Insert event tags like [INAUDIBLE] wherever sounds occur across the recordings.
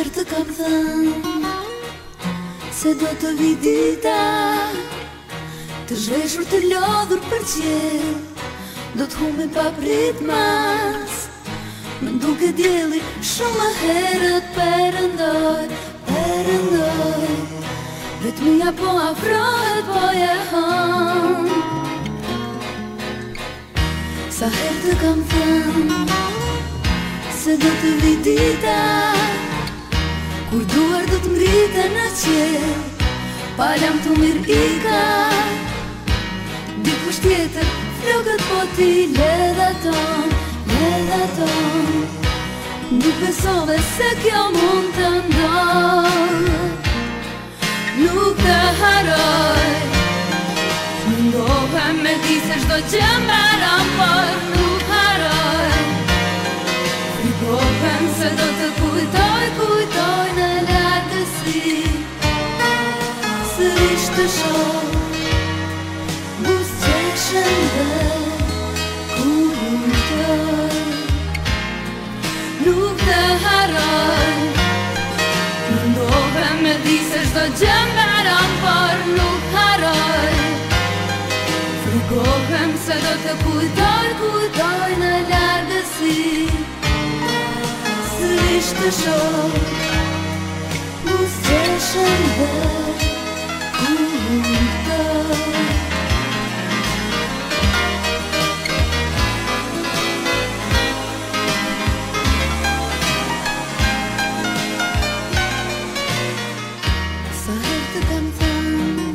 herë të kam thënë Se do të vidita Të zhveshur të lodhur për qelë Do të hume pa prit mas Më duke djeli shumë më herët përëndoj Përëndoj. Vetëmija po afrohet po e hëm Sa herë të kam thënë Se do të vidita Kur duar do të mrite në qelë Palam të mirë i ka. Dikush tjetër flokët po ti ledha ton Ledha ton Nuk besove se kjo mund të ndohë Nuk të haroj. Mundohem me di se shdo që mbaram Por nuk Frikohem se do të kujtoj, kujtoj në lartësi Sërish të shoh Bus qeshen dhe kujtoj Nuk të haroj Mundohem me di se shdo gjë mbaron Por nuk haroj. Frikohem se do të kujtoj, kujtoj në largësi Sërish të shoh Bus qeshen dhe kujtoj Sa herë të kam thënë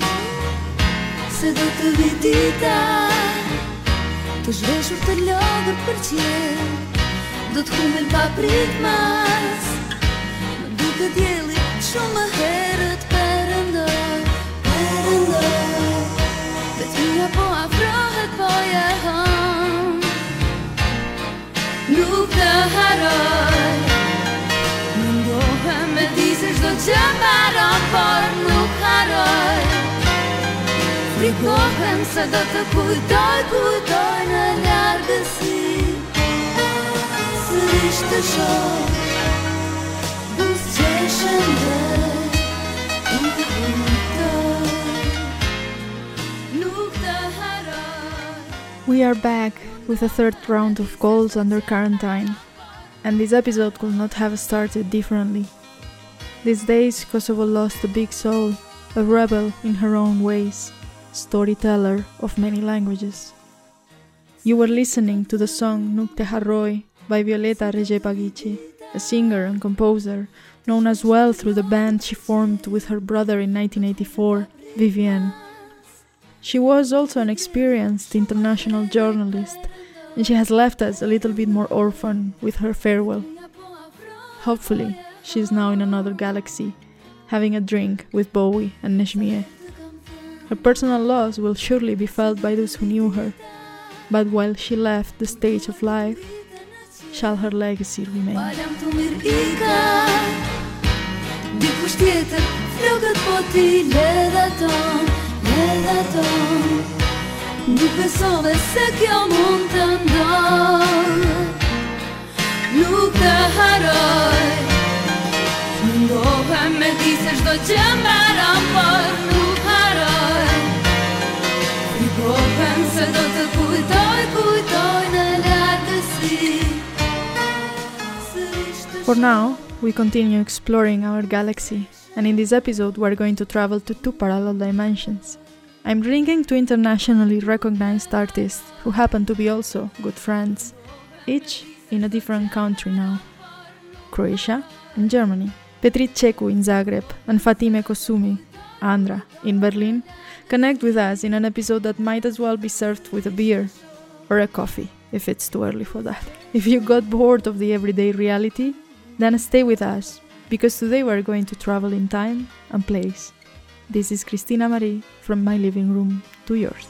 Se do të vidita Të zhveshur të lodhër për qelë Do të humbin pa prit mas. Më duke djeli shumë më herët përëndoj Përëndoj Vetëmija po afrohet po e hëm Nuk të haroj. Mundohem me di se shdo që mbaron Por nuk haroj. Frikohem se do të kujtoj, kujtoj në largësi We are back with a third round of goals under quarantine, and this episode could not have started differently. These days, Kosovo lost a big soul, a rebel in her own ways, storyteller of many languages. You were listening to the song Nuk te by Violeta Rexhepagiqi, a singer and composer known as well through the band she formed with her brother in 1984, Vivienne. She was also an experienced international journalist, and she has left us a little bit more orphan with her farewell. Hopefully, she is now in another galaxy, having a drink with Bowie and Nexhmije. Her personal loss will surely be felt by those who knew her, but while she left the stage of life, shall her legacy remain. Palam të mirë i ka. Dikush tjetër flokët po ti ledha ton Ledha ton. Nuk besove se kjo mund të ndohë Nuk të haroj. Mundohem me di se shdo që mbaron Por nuk haroj. Frikohem se do të kujtoj, kujtoj For now, we continue exploring our galaxy, and in this episode, we're going to travel to two parallel dimensions. I'm bringing two internationally recognized artists who happen to be also good friends, each in a different country now Croatia and Germany. Petrit Ceku in Zagreb and Fatime Kosumi, Andra, in Berlin, connect with us in an episode that might as well be served with a beer or a coffee if it's too early for that. If you got bored of the everyday reality, then stay with us because today we're going to travel in time and place. This is Christina Marie from my living room to yours.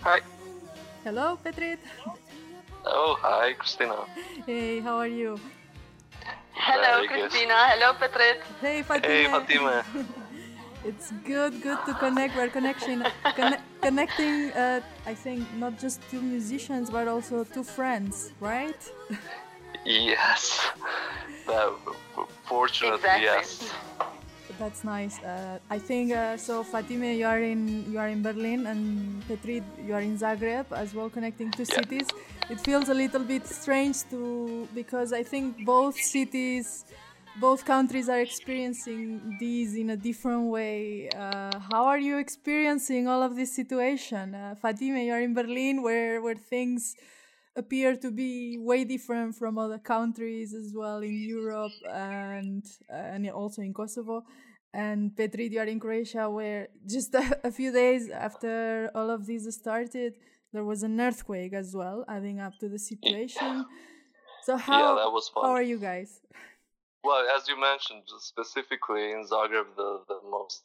Hi. Hello, Petrit. Oh, hi, Christina. Hey, how are you? Hello, Very good. Hello, Petrit. Hey, Fatima. Hey, Fatima. [LAUGHS] It's good, good to connect. We're connection, conne- connecting. Uh, I think not just two musicians, but also two friends, right? [LAUGHS] Yes. That, fortunately, Exactly. yes. That's nice. Uh, I think uh, so. Fatime, you are in you are in Berlin, and Petrit, you are in Zagreb as well, connecting two Yeah. cities. It feels a little bit strange to because I think both cities, both countries are experiencing these in a different way. Uh, how are you experiencing all of this situation, uh, Fatime? You are in Berlin, where where things appear to be way different from other countries as well in Europe and uh, and also in Kosovo. And are in Croatia, where just [LAUGHS] a, a few days after all of this started, there was an earthquake as well, adding up to the situation. So how fun. how are you guys? Well, as you mentioned, specifically in Zagreb, the, the most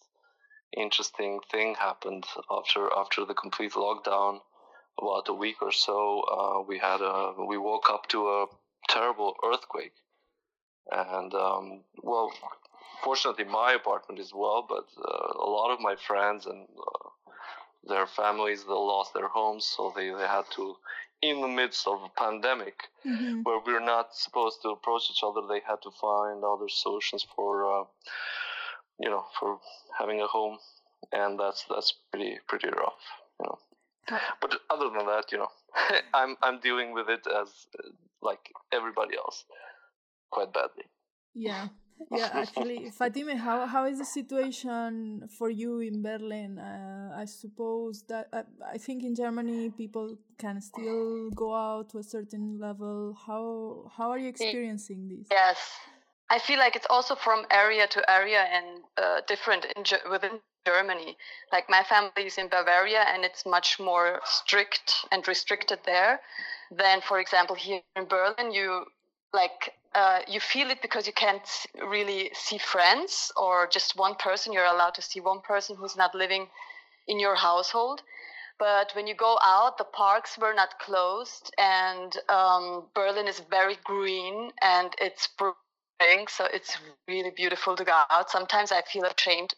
interesting thing happened after after the complete lockdown. About a week or so, uh, we had a we woke up to a terrible earthquake, and um, well, fortunately, my apartment is well, but uh, a lot of my friends and uh, their families they lost their homes, so they, they had to, in the midst of a pandemic, Mhm. where we're not supposed to approach each other, they had to find other solutions for, uh, you know, for having a home, and that's that's pretty pretty rough, you know. But other than that, you know, [LAUGHS] I'm I'm dealing with it as like everybody else, quite badly. Yeah, yeah. Actually, Fatime, how how is the situation for you in Berlin? Uh, I suppose that uh, I think in Germany people can still go out to a certain level. How how are you experiencing this? Yes. I feel like it's also from area to area and uh, different in within Germany. Like my family is in Bavaria and it's much more strict and restricted there than, for example, here in Berlin. You like uh, you feel it because you can't really see friends or just one person. You're allowed to see one person who's not living in your household. But when you go out, the parks were not closed, and um, Berlin is very green and it's spring, so it's really beautiful to go out. Sometimes I feel ashamed.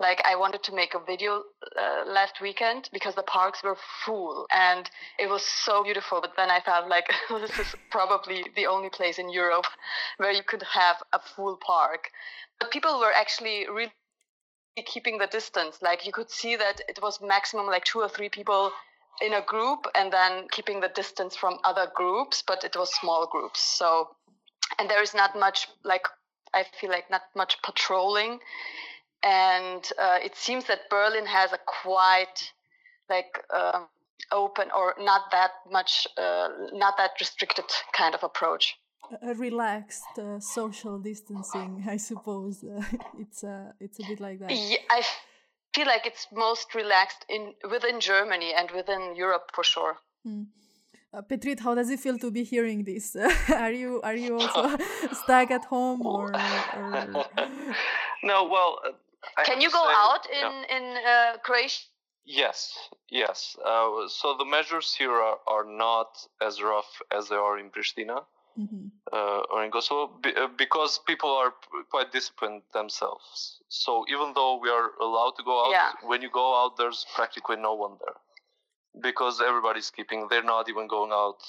Like I wanted to make a video uh, last weekend because the parks were full and it was so beautiful. But then I felt like [LAUGHS] this is probably the only place in Europe where you could have a full park. But people were actually really keeping the distance. Like you could see that it was maximum like two or three people in a group and then keeping the distance from other groups, but it was small groups. So, and there is not much like, I feel like not much patrolling. And uh, it seems that Berlin has a quite like um open or not that much, uh, not that restricted kind of approach. A- A relaxed uh, social distancing, I suppose. Uh, [LAUGHS] it's uh, it's a bit like that. Yeah, I feel like it's most relaxed in within Germany and within Europe for sure. Hmm. Uh, Petrit, how does it feel to be hearing this? [LAUGHS] are you are you also [LAUGHS] stuck at home or? or... no, well, uh, I Can you go say, out in yeah. in uh, Croatia? Yes, yes. Uh, so the measures here are, are not as rough as they are in Pristina Mhm. uh, or in Kosovo be, uh, because people are p- quite disciplined themselves. So even though we are allowed to go out, Yeah. when you go out, there's practically no one there because everybody's keeping. They're not even going out,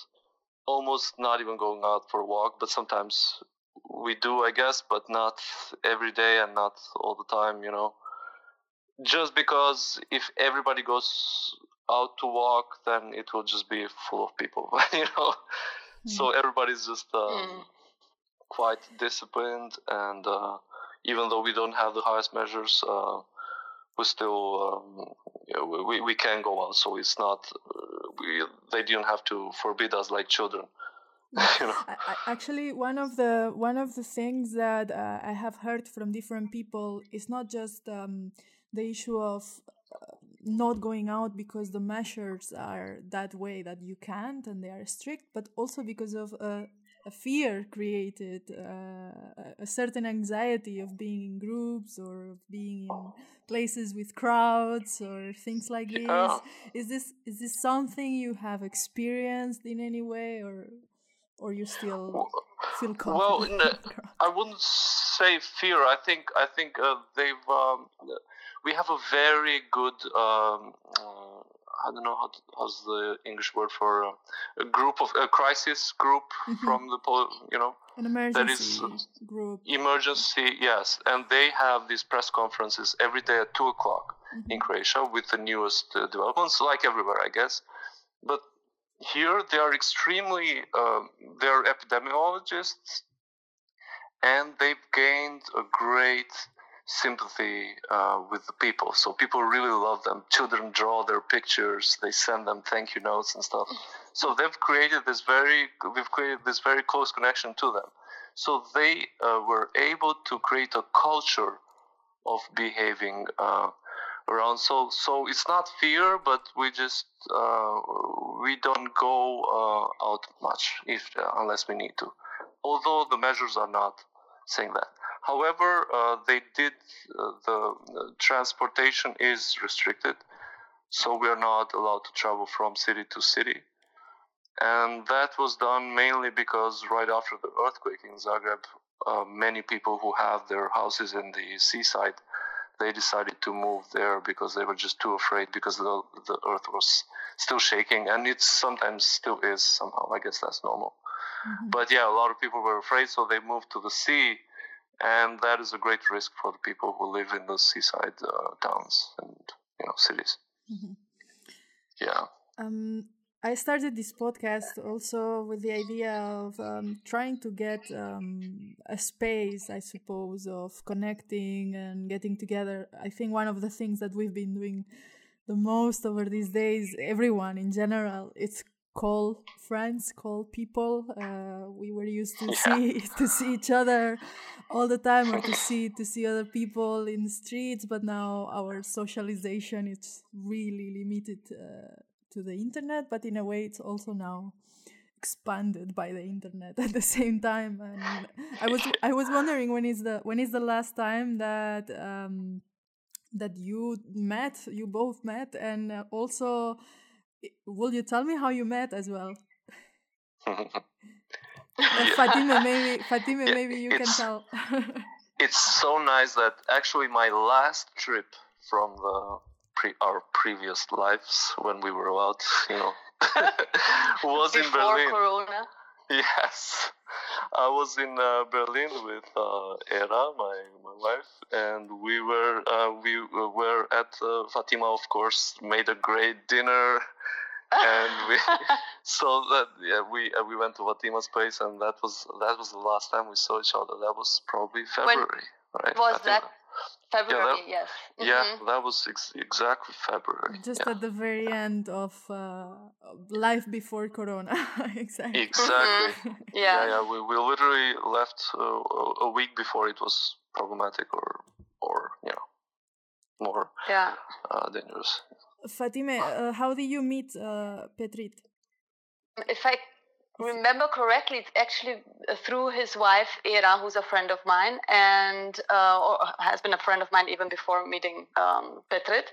almost not even going out for a walk. But sometimes we do, I guess, but not every day and not all the time. You know just because if everybody goes out to walk, then it will just be full of people, [LAUGHS] you know. So everybody's just um, Mm. quite disciplined, and uh, even though we don't have the highest measures, uh, we still um, we we can go out. So it's not uh, we they didn't have to forbid us like children, [LAUGHS] you know. Actually, one of the one of the things that uh, I have heard from different people is not just um, the issue of uh, not going out because the measures are that way that you can't and they are strict, but also because of uh, a fear created, uh, a certain anxiety of being in groups or of being in places with crowds or things like this. Yeah. Is this is this something you have experienced in any way, or or you still feel Well, confident? no, with? I wouldn't say fear. I think I think uh, they've um, we have a very good um, uh, I don't know how to, how's the English word for uh, a group of a crisis group Mhm. from the you know An that is, emergency group. emergency yes, and they have these press conferences every day at two o'clock in Mhm. Croatia with the newest uh, developments, like everywhere, I guess. But here they are extremely, um, they're epidemiologists, and they've gained a great sympathy uh, with the people. So people really love them. Children draw their pictures, they send them thank you notes and stuff. So they've created this very, we've created this very close connection to them. So they uh, were able to create a culture of behaving uh, around. So so it's not fear, but we just uh, we don't go uh, out much if uh, unless we need to. Although the measures are not saying that. However, uh, they did uh, the, the transportation is restricted, so we are not allowed to travel from city to city. And that was done mainly because right after the earthquake in Zagreb, uh, many people who have their houses in the seaside, they decided to move there because they were just too afraid because the, the earth was still shaking and it sometimes still is somehow. I guess that's normal. Mhm. But yeah, a lot of people were afraid, so they moved to the sea, and that is a great risk for the people who live in the seaside uh, towns and you know cities. Mhm. Yeah. Um, I started this podcast also with the idea of um, trying to get um, a space, I suppose, of connecting and getting together. I think one of the things that we've been doing the most over these days, everyone in general, it's call friends, call people. Uh, we were used to Yeah. see [LAUGHS] to see each other all the time, or to see to see other people in the streets. But now our socialization is really limited uh, to the internet. But in a way, it's also now expanded by the internet [LAUGHS] at the same time. And I was I was wondering when is the when is the last time that um, that you met, you both met, and uh, also will you tell me how you met as well? Uh, [LAUGHS] Fatime, maybe Fatima, maybe you can tell. [LAUGHS] it's so nice that actually my last trip from the pre- our previous lives when we were out, you know, [LAUGHS] [LAUGHS] was in Berlin. Corona. Yes, I was in uh, Berlin with uh, Era, my my wife, and we were uh, we were at uh, Fatima. Of course, made a great dinner, and we [LAUGHS] so that yeah we uh, we went to Fatima's place, and that was that was the last time we saw each other. That was probably February, right? Was think that February? yes. Yeah, Mhm. that was ex- exactly February. Just yeah. at the very end of uh, life before Corona. [LAUGHS] exactly. Exactly. Yeah. yeah, yeah. We, we literally left uh, a- a week before it was problematic or or you know more Yeah. uh, dangerous. Fatime, uh, how did you meet uh, Petrit? If I remember correctly, it's actually uh, through his wife Era, who's a friend of mine, and uh, or has been a friend of mine even before meeting um, Petrit.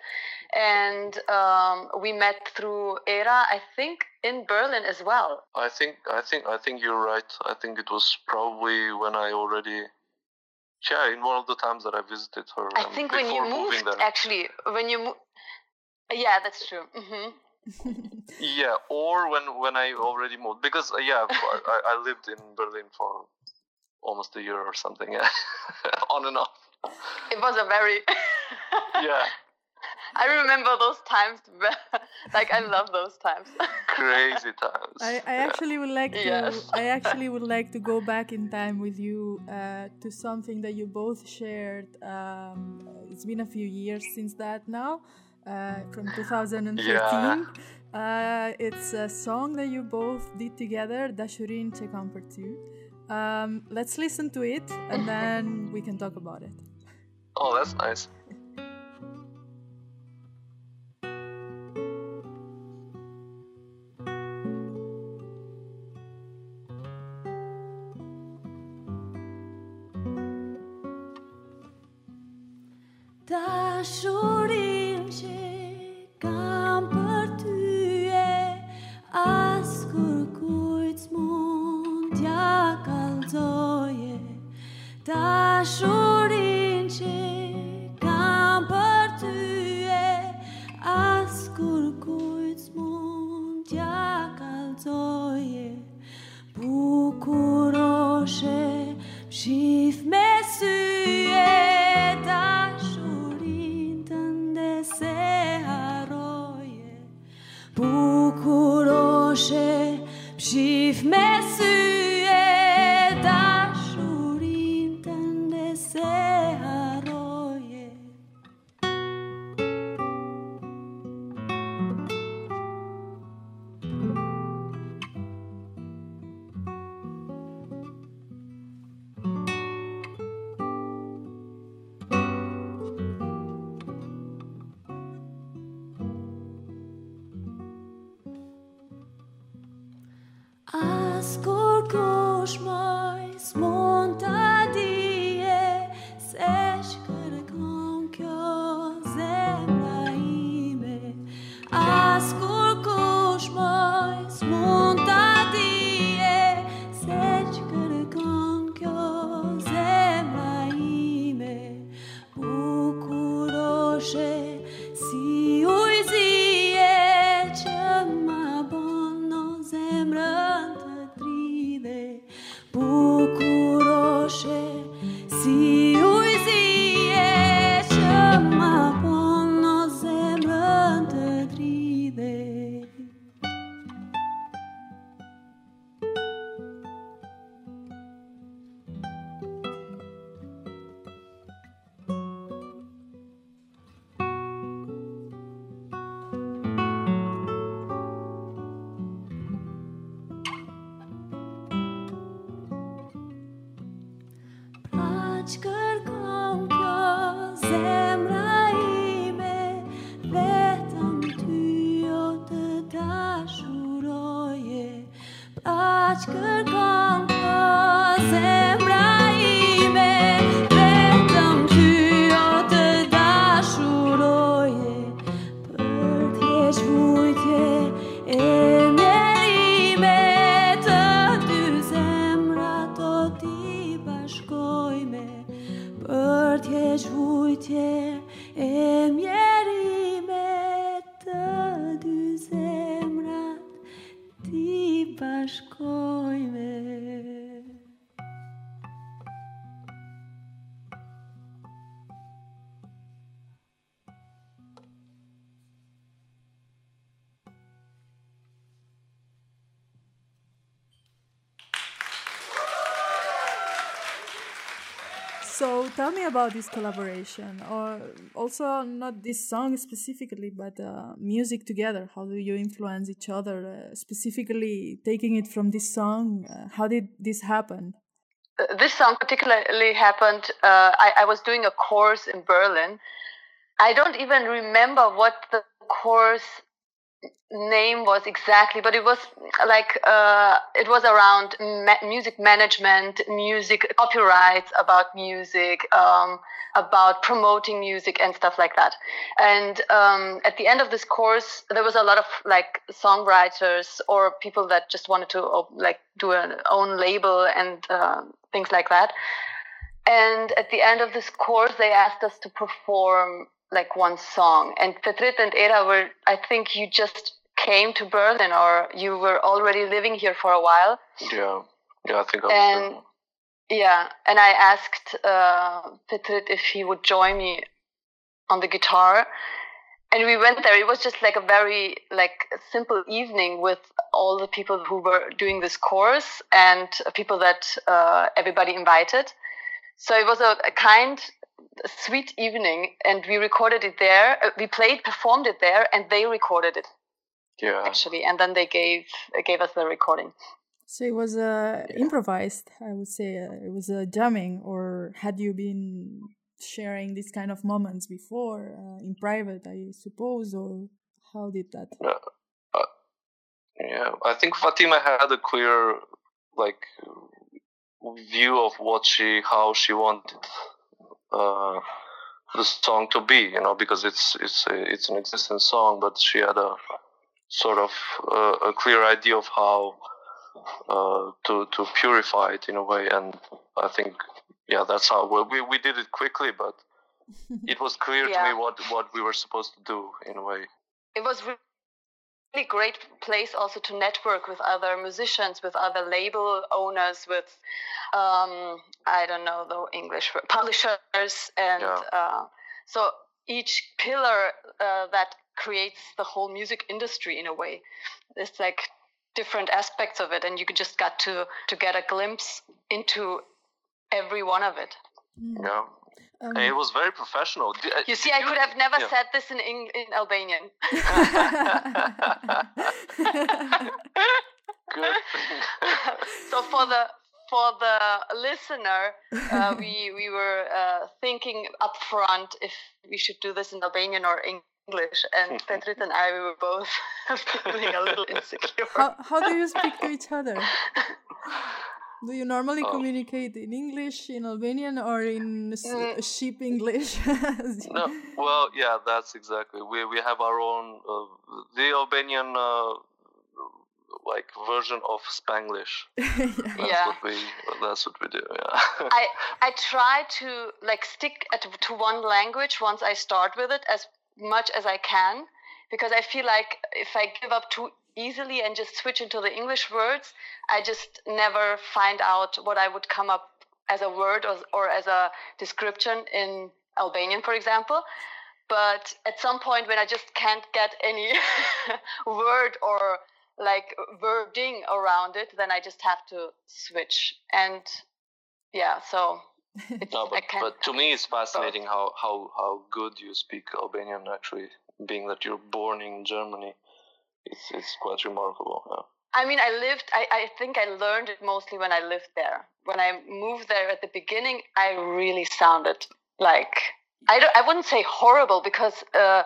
And um, we met through Era, I think, in Berlin as well. I think I think I think you're right. I think it was probably when I already yeah in one of the times that I visited her. I think when you moved, actually, when you mo- yeah, that's true. hmm Yeah, or when when I already moved because uh, yeah I, I- I lived in Berlin for almost a year or something. Yeah, [LAUGHS] on and off. It was a very [LAUGHS] Yeah. I remember those times. [LAUGHS] like I love those times. Crazy times. I, I Yeah. actually would like to Yes. I actually would like to go back in time with you uh, to something that you both shared. Um, it's been a few years since that now, uh, from 2013, [LAUGHS] Yeah. Uh, it's a song that you both did together, Dashurin Che Compartu. Um, let's listen to it and then [LAUGHS] we can talk about it. Oh, that's nice. Dashurin. conosco. Tell me about this collaboration, or also not this song specifically, but uh, music together. How do you influence each other? Uh, specifically, taking it from this song, uh, how did this happen? Uh, this song particularly happened. Uh, I, I was doing a course in Berlin. I don't even remember what the course name was exactly, but it was like uh, it was around ma- music management, music copyrights about music, um, about promoting music and stuff like that. And um, at the end of this course, there was a lot of like songwriters or people that just wanted to like do an own label and uh, things like that. And at the end of this course, they asked us to perform like one song. And Petrit and Era were, I think you just came to Berlin or you were already living here for a while. Yeah, yeah, I think I was And there. yeah, and I asked uh, Petrit if he would join me on the guitar. And we went there. It was just like a very like simple evening with all the people who were doing this course and people that uh, everybody invited. So it was a, a kind, sweet evening, and we recorded it there. Uh, we played, performed it there, and they recorded it Yeah, actually, and then they gave gave us the recording. So it was uh, improvised, I would say. Uh, it was uh, jamming, or had you been sharing these kind of moments before uh, in private, I suppose, or how did that? yeah. I think Fatima had a clear like view of what she how she wanted uh, the song to be, you know, because it's it's a, it's an existing song, but she had a sort of uh, a clear idea of how uh, to to purify it in a way, and I think yeah, that's how well, we we did it quickly, but [LAUGHS] it was clear yeah. to me what what we were supposed to do in a way. It was really great place also to network with other musicians, with other label owners, with um, I don't know the English publishers, and yeah. uh, so each pillar uh, that creates the whole music industry in a way. It's like different aspects of it, and you could just got to to get a glimpse into every one of it. Mm. Yeah. Um, it was very professional. Did, uh, you see, I could have [LAUGHS] never yeah. said this in in Albanian. [LAUGHS] [LAUGHS] Good. so for the for the listener, uh, we we were uh, thinking up front if we should do this in Albanian or English, and Petrit and I we were both feeling a little insecure. How how do you speak to each other? Do you normally oh. communicate in English, in Albanian, or in mm. sheep English? [LAUGHS] no, well, yeah, that's exactly. We we have our own uh, the Albanian uh, like version of Spanglish. yeah. [LAUGHS] That's yeah. what we that's what we do. Yeah. [LAUGHS] I I try to like stick at, to one language once I start with it as much as I can because I feel like if I give up too easily and just switch into the English words, I just never find out what I would come up as a word or, or as a description in Albanian, for example. But at some point when I just can't get any [LAUGHS] word or like wording around it, then I just have to switch. And yeah, so [LAUGHS] no, but, but to me it's fascinating how, how, how good you speak Albanian actually, being that you're born in Germany it's it's quite remarkable. Yeah. I mean, I lived. I, I think I learned it mostly when I lived there. When I moved there at the beginning, I really sounded like I don't. I wouldn't say horrible because uh,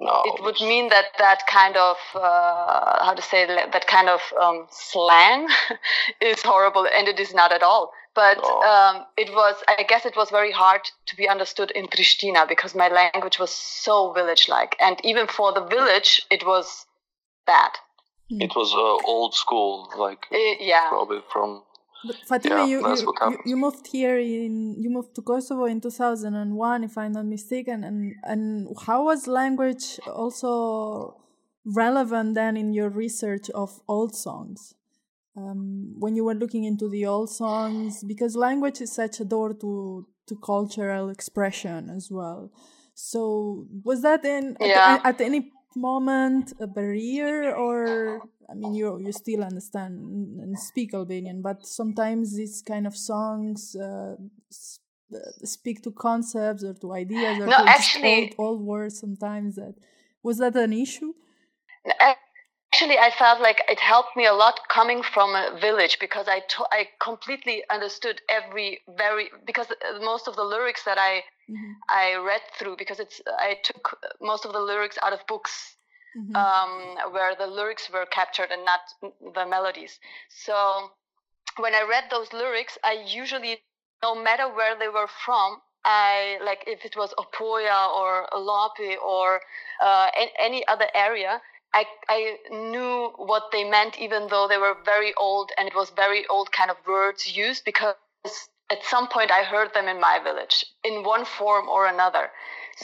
no, it would mean that that kind of uh, how to say that kind of um, slang [LAUGHS] is horrible, and it is not at all. But no. um, it was. I guess it was very hard to be understood in Pristina because my language was so village-like, and even for the village, it was bad. Hmm. It was uh, old school, like uh, yeah, probably from. But Fatima, yeah, you, you, you, moved here in you moved to Kosovo in two thousand and one, if I'm not mistaken, and and how was language also relevant then in your research of old songs? Um, when you were looking into the old songs, because language is such a door to to cultural expression as well. So was that in yeah. at, at any moment a barrier or i mean you you still understand and speak albanian but sometimes these kind of songs uh, uh speak to concepts or to ideas or no, to actually, old, old words sometimes that was that an issue? Actually i felt like it helped me a lot coming from a village because I, I completely understood every very because most of the lyrics that i mm-hmm. i read through because it's i took most of the lyrics out of books mm-hmm. um, where the lyrics were captured and not the melodies so when i read those lyrics i usually no matter where they were from I like if it was Opoja or Lapi or uh, any other area, I, I knew what they meant, even though they were very old and it was very old kind of words used because at some point I heard them in my village in one form or another.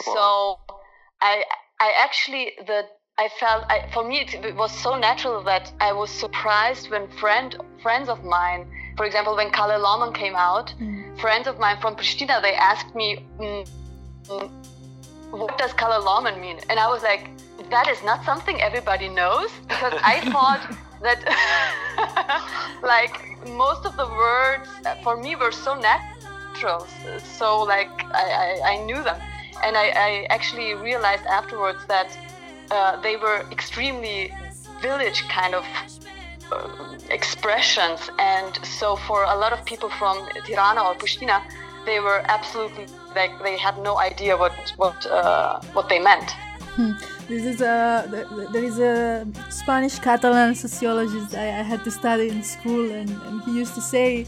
Wow. So I, I actually, the, I felt, I, for me, it, it, was so natural that I was surprised when friend, friends of mine, for example, when Kalle Laman came out, mm. friends of mine from Pristina, they asked me, mm, mm, what does Kalle Laman mean? And I was like, that is not something everybody knows because I [LAUGHS] thought that [LAUGHS] like most of the words uh, for me were so natural so like I, I, I knew them and I, I, actually realized afterwards that uh, they were extremely village kind of uh, expressions and so for a lot of people from Tirana or Pristina they were absolutely like they had no idea what what uh, what they meant. Hmm. This is a there is a Spanish Catalan sociologist I, I, had to study in school, and, and he used to say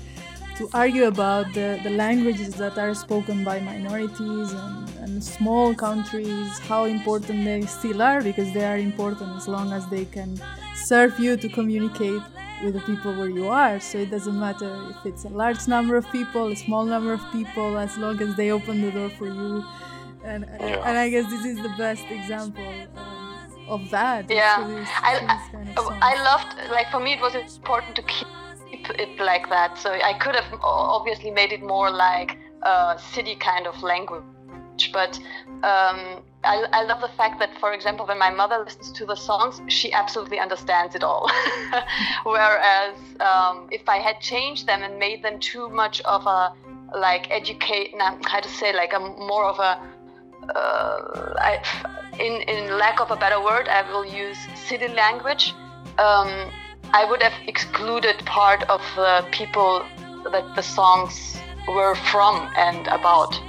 to argue about the, the languages that are spoken by minorities and, and small countries, how important they still are, because they are important as long as they can serve you to communicate with the people where you are. So it doesn't matter if it's a large number of people, a small number of people, as long as they open the door for you. And, yeah. and I guess this is the best example. Um, of that. Yeah, this, I, kind of I loved like for me it was important to keep it like that. So I could have obviously made it more like a city kind of language, but um, I, I, love the fact that, for example, when my mother listens to the songs, she absolutely understands it all. [LAUGHS] Whereas um, if I had changed them and made them too much of a like educate, how to say, like a more of a I, in in lack of a better word, I will use city language. Um, I would have excluded part of the people that the songs were from and about.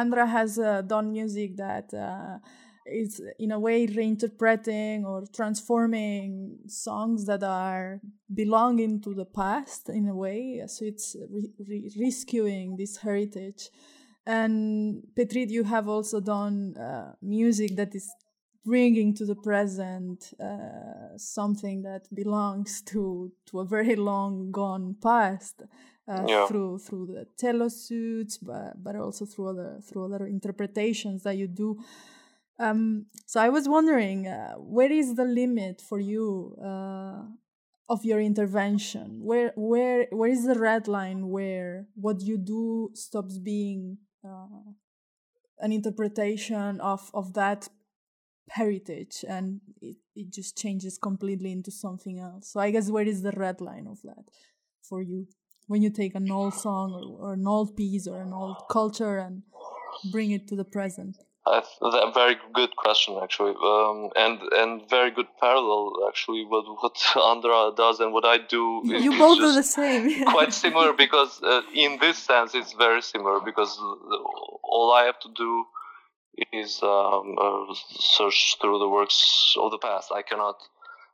Andra has uh, done music that uh, is in a way reinterpreting or transforming songs that are belonging to the past in a way. So it's re- re- rescuing this heritage. And Petrit, you have also done uh, music that is bringing to the present uh, something that belongs to to a very long gone past uh, yeah. through through the cello suits, but but also through other through other interpretations that you do. Um, so I was wondering, uh, where is the limit for you uh, of your intervention? Where where where is the red line where what you do stops being uh, an interpretation of of that heritage and it, it just changes completely into something else. So I guess where is the red line of that for you? When you take an old song or, or an old piece or an old culture and bring it to the present? Uh, a very good question, actually, um, and and very good parallel, actually, what what [LAUGHS] Andra does and what I do. You both do the same. [LAUGHS] quite similar because uh, in this sense it's very similar because all I have to do is um, uh, search through the works of the past. I cannot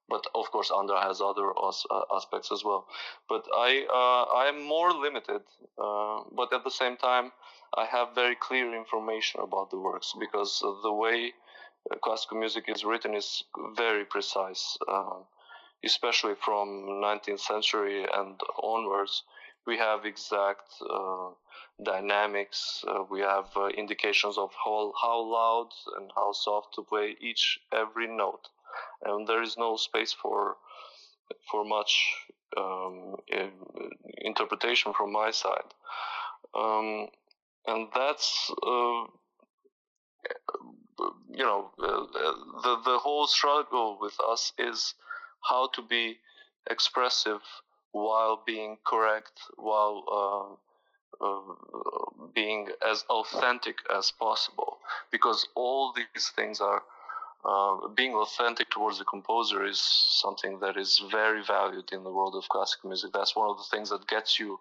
but of course Andra has other uh, aspects as well. But I uh, I am more limited, uh, but at the same time I have very clear information about the works because the way uh, classical music is written is very precise, uh, especially from 19th century and onwards. We have exact uh, dynamics. we have indications of how how loud and how soft to play each every note and there is no space for for much um, interpretation from my side, um, and that's uh, you know uh, the the whole struggle with us is how to be expressive while being correct, while uh, uh, being as authentic as possible, because all these things are uh, being authentic towards the composer is something that is very valued in the world of classical music. That's one of the things that gets you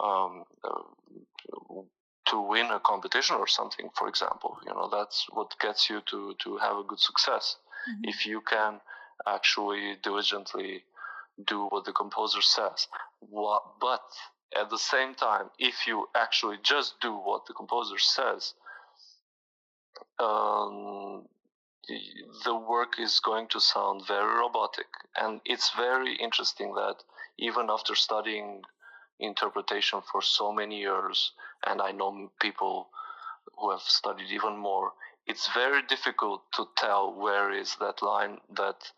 um, uh, to win a competition or something. For example, you know that's what gets you to to have a good success. Mm-hmm. If you can actually diligently do what the composer says, what, but at the same time, if you actually just do what the composer says, um, the work is going to sound very robotic. And it's very interesting that even after studying interpretation for so many years, and I know people who have studied even more, it's very difficult to tell where is that line that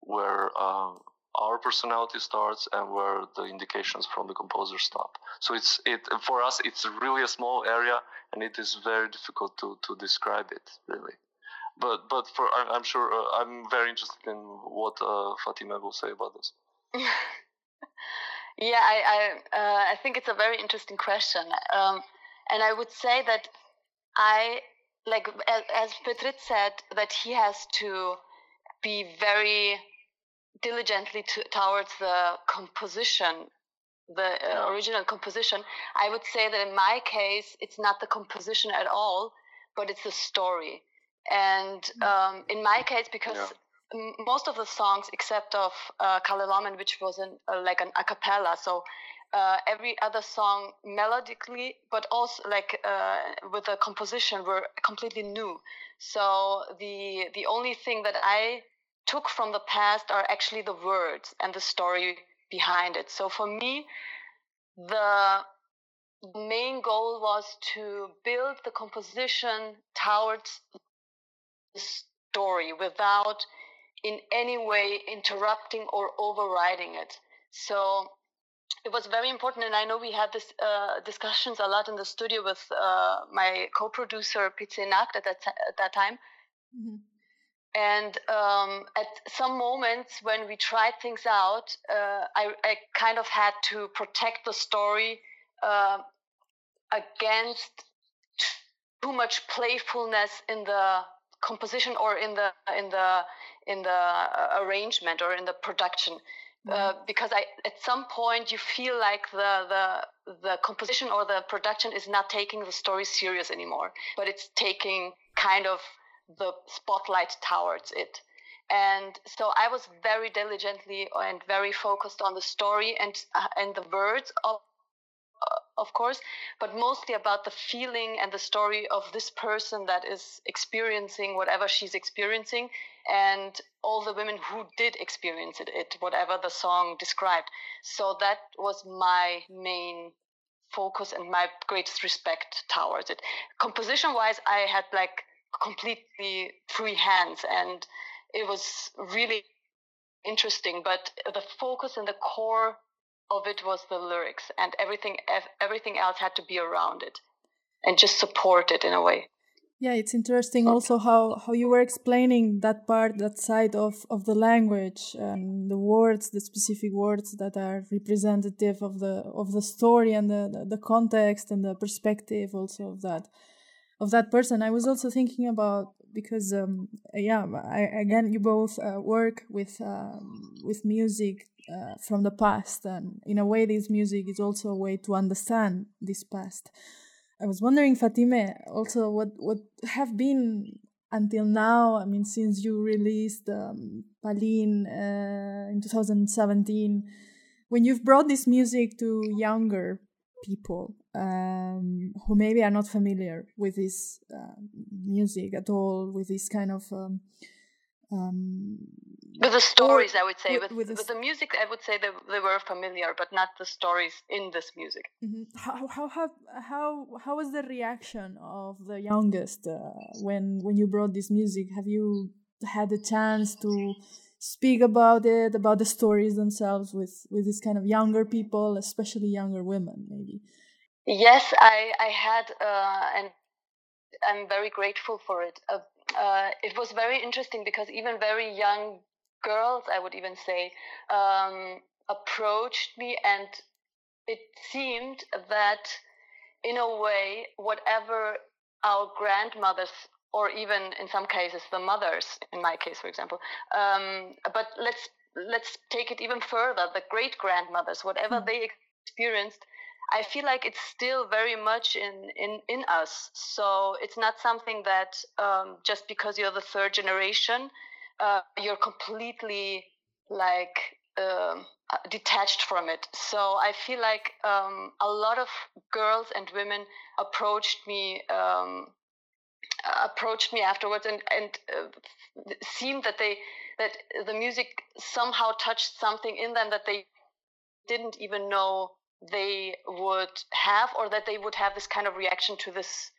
where uh, our personality starts and where the indications from the composer stop. So it's it for us. It's really a small area, and it is very difficult to to describe it really but but for I'm, sure uh, I'm very interested in what uh, Fatima will say about this. [LAUGHS] yeah, I I, uh, I think it's a very interesting question, um, and I would say that I like as, as Petrit said that he has to be very diligently to, towards the composition the uh, original composition. I would say that in my case it's not the composition at all but it's the story and mm. um, in my case, because yeah. most of the songs, except of uh, Kalle which was an, uh, like an a cappella, so uh, every other song melodically, but also like uh, with the composition, were completely new. So the the only thing that I took from the past are actually the words and the story behind it. So for me, the main goal was to build the composition towards story without in any way interrupting or overriding it. So it was very important, and I know we had this uh, discussions a lot in the studio with uh, my co-producer Pizze Nacht at that at that time. Mm-hmm. And um, at some moments when we tried things out, uh, I, I, kind of had to protect the story uh, against too much playfulness in the composition or in the in the in the uh, arrangement or in the production uh, mm-hmm. because I, at some point you feel like the, the the composition or the production is not taking the story serious anymore, but it's taking kind of the spotlight towards it. And so I was very diligently and very focused on the story and uh, and the words of Uh, of course, but mostly about the feeling and the story of this person that is experiencing whatever she's experiencing and all the women who did experience it, it whatever the song described. So that was my main focus and my greatest respect towards it. Composition wise, I had like completely free hands and it was really interesting, but the focus and the core of it was the lyrics, and everything everything else had to be around it and just support it in a way. Yeah, it's interesting also how, how you were explaining that part, that side of, of the language and the words, the specific words that are representative of the of the story and the, the, the context and the perspective also of that of that person. I was also thinking about because um, yeah, I, again you both uh, work with um, with music uh, from the past, and in a way, this music is also a way to understand this past. I was wondering, Fatime, also what what have been until now. I mean, since you released um, Palin uh, in 2017, when you've brought this music to younger people um, who maybe are not familiar with this uh, music at all, with this kind of um, um, with the stories, I would say. With, with, with, with the, music, I would say they, they were familiar, but not the stories in this music. Mm-hmm. How, how, how, how, how was the reaction of the youngest uh, when, when you brought this music? Have you had a chance to speak about it, about the stories themselves with, with this kind of younger people, especially younger women, maybe? Yes, I, I had, uh, and I'm very grateful for it. Uh, uh, it was very interesting because even very young girls, I would even say, um, approached me, and it seemed that, in a way, whatever our grandmothers, or even in some cases the mothers, in my case, for example, um, but let's let's take it even further, the great grandmothers, whatever mm-hmm. they experienced. I feel like it's still very much in, in, in us. So it's not something that um, just because you're the third generation, uh, you're completely like um, uh, detached from it. So I feel like um, a lot of girls and women approached me um, approached me afterwards and and uh, seemed that they that the music somehow touched something in them that they didn't even know they would have or that they would have this kind of reaction to this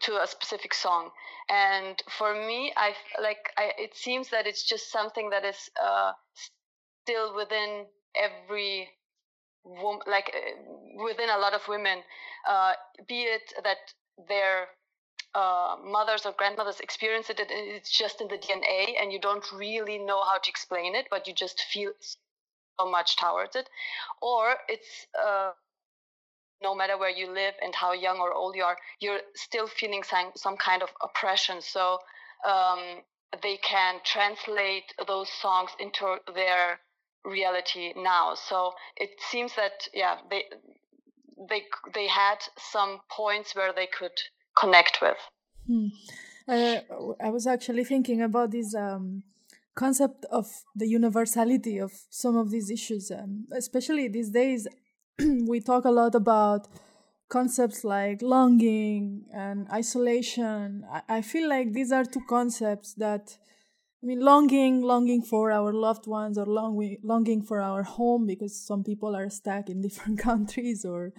to a specific song. And for me i like I, it seems that it's just something that is uh, still within every woman like uh, within a lot of women uh, be it that their uh, mothers or grandmothers experience it it's just in the dna and you don't really know how to explain it but you just feel so much towards it or it's uh, no matter where you live and how young or old you are, you're still feeling some, some kind of oppression. So um, they can translate those songs into their reality now. So it seems that yeah, they they they had some points where they could connect with. Hmm. Uh, I was actually thinking about this um, concept of the universality of some of these issues, um, especially these days. [CLEARS THROAT] we talk a lot about concepts like longing and isolation. I, I feel like these are two concepts that I mean, longing, longing for our loved ones, or long, longing for our home, because some people are stuck in [LAUGHS] different countries or,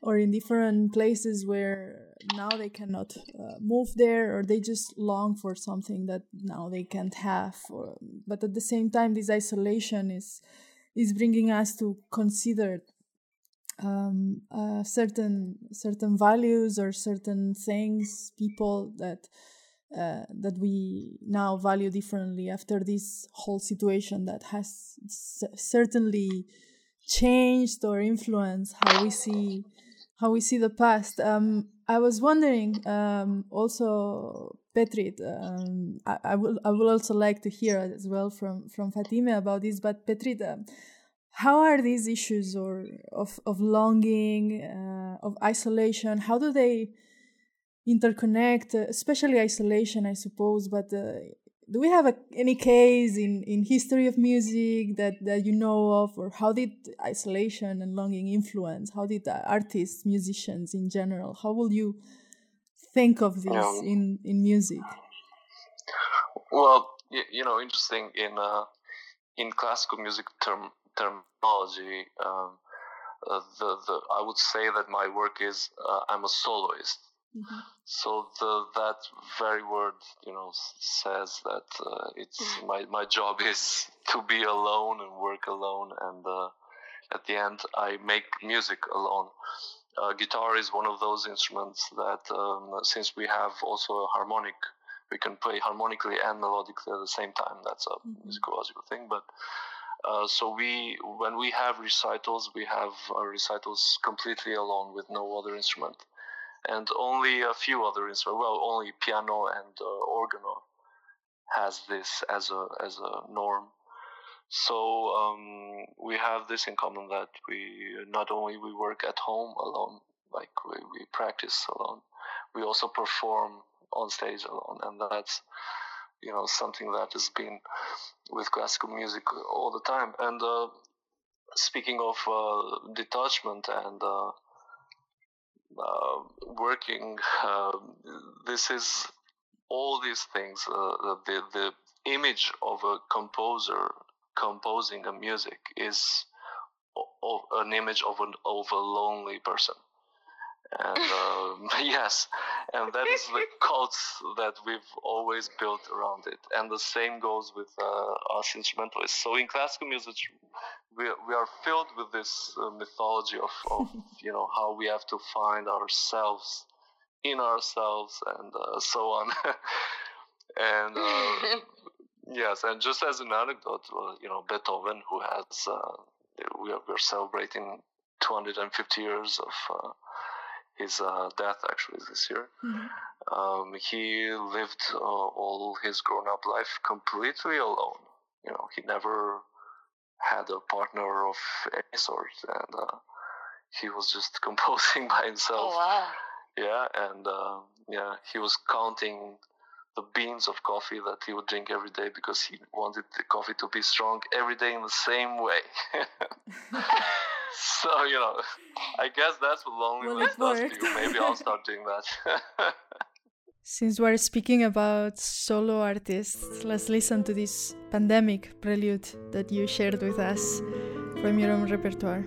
or in different places where now they cannot uh, move there, or they just long for something that now they can't have. Or, but at the same time, this isolation is is bringing us to consider um, uh, certain certain values or certain things, people that uh, that we now value differently after this whole situation that has certainly changed or influenced how we see how we see the past. Um, I was wondering um, also, Petrit. Um, I, I, will I will also like to hear as well from from Fatime about this. But Petrit, how are these issues or of of longing uh, of isolation how do they interconnect uh, especially isolation i suppose but uh, do we have a, any case in, in history of music that, that you know of or how did isolation and longing influence how did artists musicians in general how will you think of this um, in, in music well you, you know interesting in uh, in classical music term terminology, um, uh, the the I would say that my work is uh, I'm a soloist. Mm-hmm. So the that very word, you know, says that uh, it's mm-hmm. my my job [LAUGHS] is to be alone and work alone, and uh, at the end I make music alone. Uh, guitar is one of those instruments that, um, since we have also a harmonic, we can play harmonically and melodically at the same time. That's a mm-hmm. musicological thing, but uh, so we, when we have recitals, we have our recitals completely alone with no other instrument, and only a few other instruments. Well, only piano and uh, organo has this as a as a norm. So um, we have this in common that we not only we work at home alone, like we, we practice alone, we also perform on stage alone, and that's you know something that has been with classical music all the time. And uh, speaking of uh, detachment and uh working, um, this is all these things. Uh, the the image of a composer composing a music is an image of an of a lonely person and [LAUGHS] um, [LAUGHS] yes, and that is the [LAUGHS] cult that we've always built around it. And the same goes with uh, us instrumentalists. So in classical music, we, we are filled with this uh, mythology of, of [LAUGHS] you know how we have to find ourselves in ourselves and uh, so on. [LAUGHS] and uh, [LAUGHS] yes, and just as an anecdote, uh, you know Beethoven, who has uh, we are, we're celebrating 250 years of his uh, death actually this year. Mm-hmm. Um, he lived uh, all his grown-up life completely alone. You know, he never had a partner of any sort, and uh, he was just [LAUGHS] composing by himself. Oh wow! Yeah, and uh, yeah, he was counting the beans of coffee that he would drink every day because he wanted the coffee to be strong every day in the same way. [LAUGHS] [LAUGHS] so you know, I guess that's what loneliness well, does to you. Maybe I'll start doing that. Since we're speaking about solo artists, let's listen to this pandemic prelude that you shared with us from your own repertoire.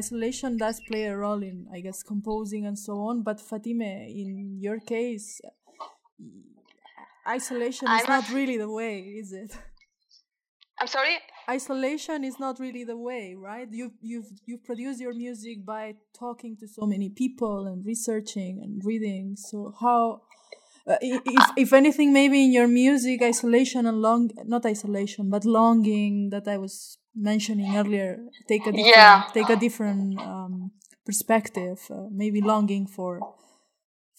Isolation does play a role in, I guess, composing and so on. But Fatime, in your case, isolation is not really the way, is it? I'm sorry. Isolation is not really the way, right? You you've you've produced your music by talking to so many people and researching and reading. So how uh, if, if anything, maybe in your music, isolation and long, not isolation, but longing that I was mentioning earlier, take a different, yeah. take a different um, perspective. Uh, maybe longing for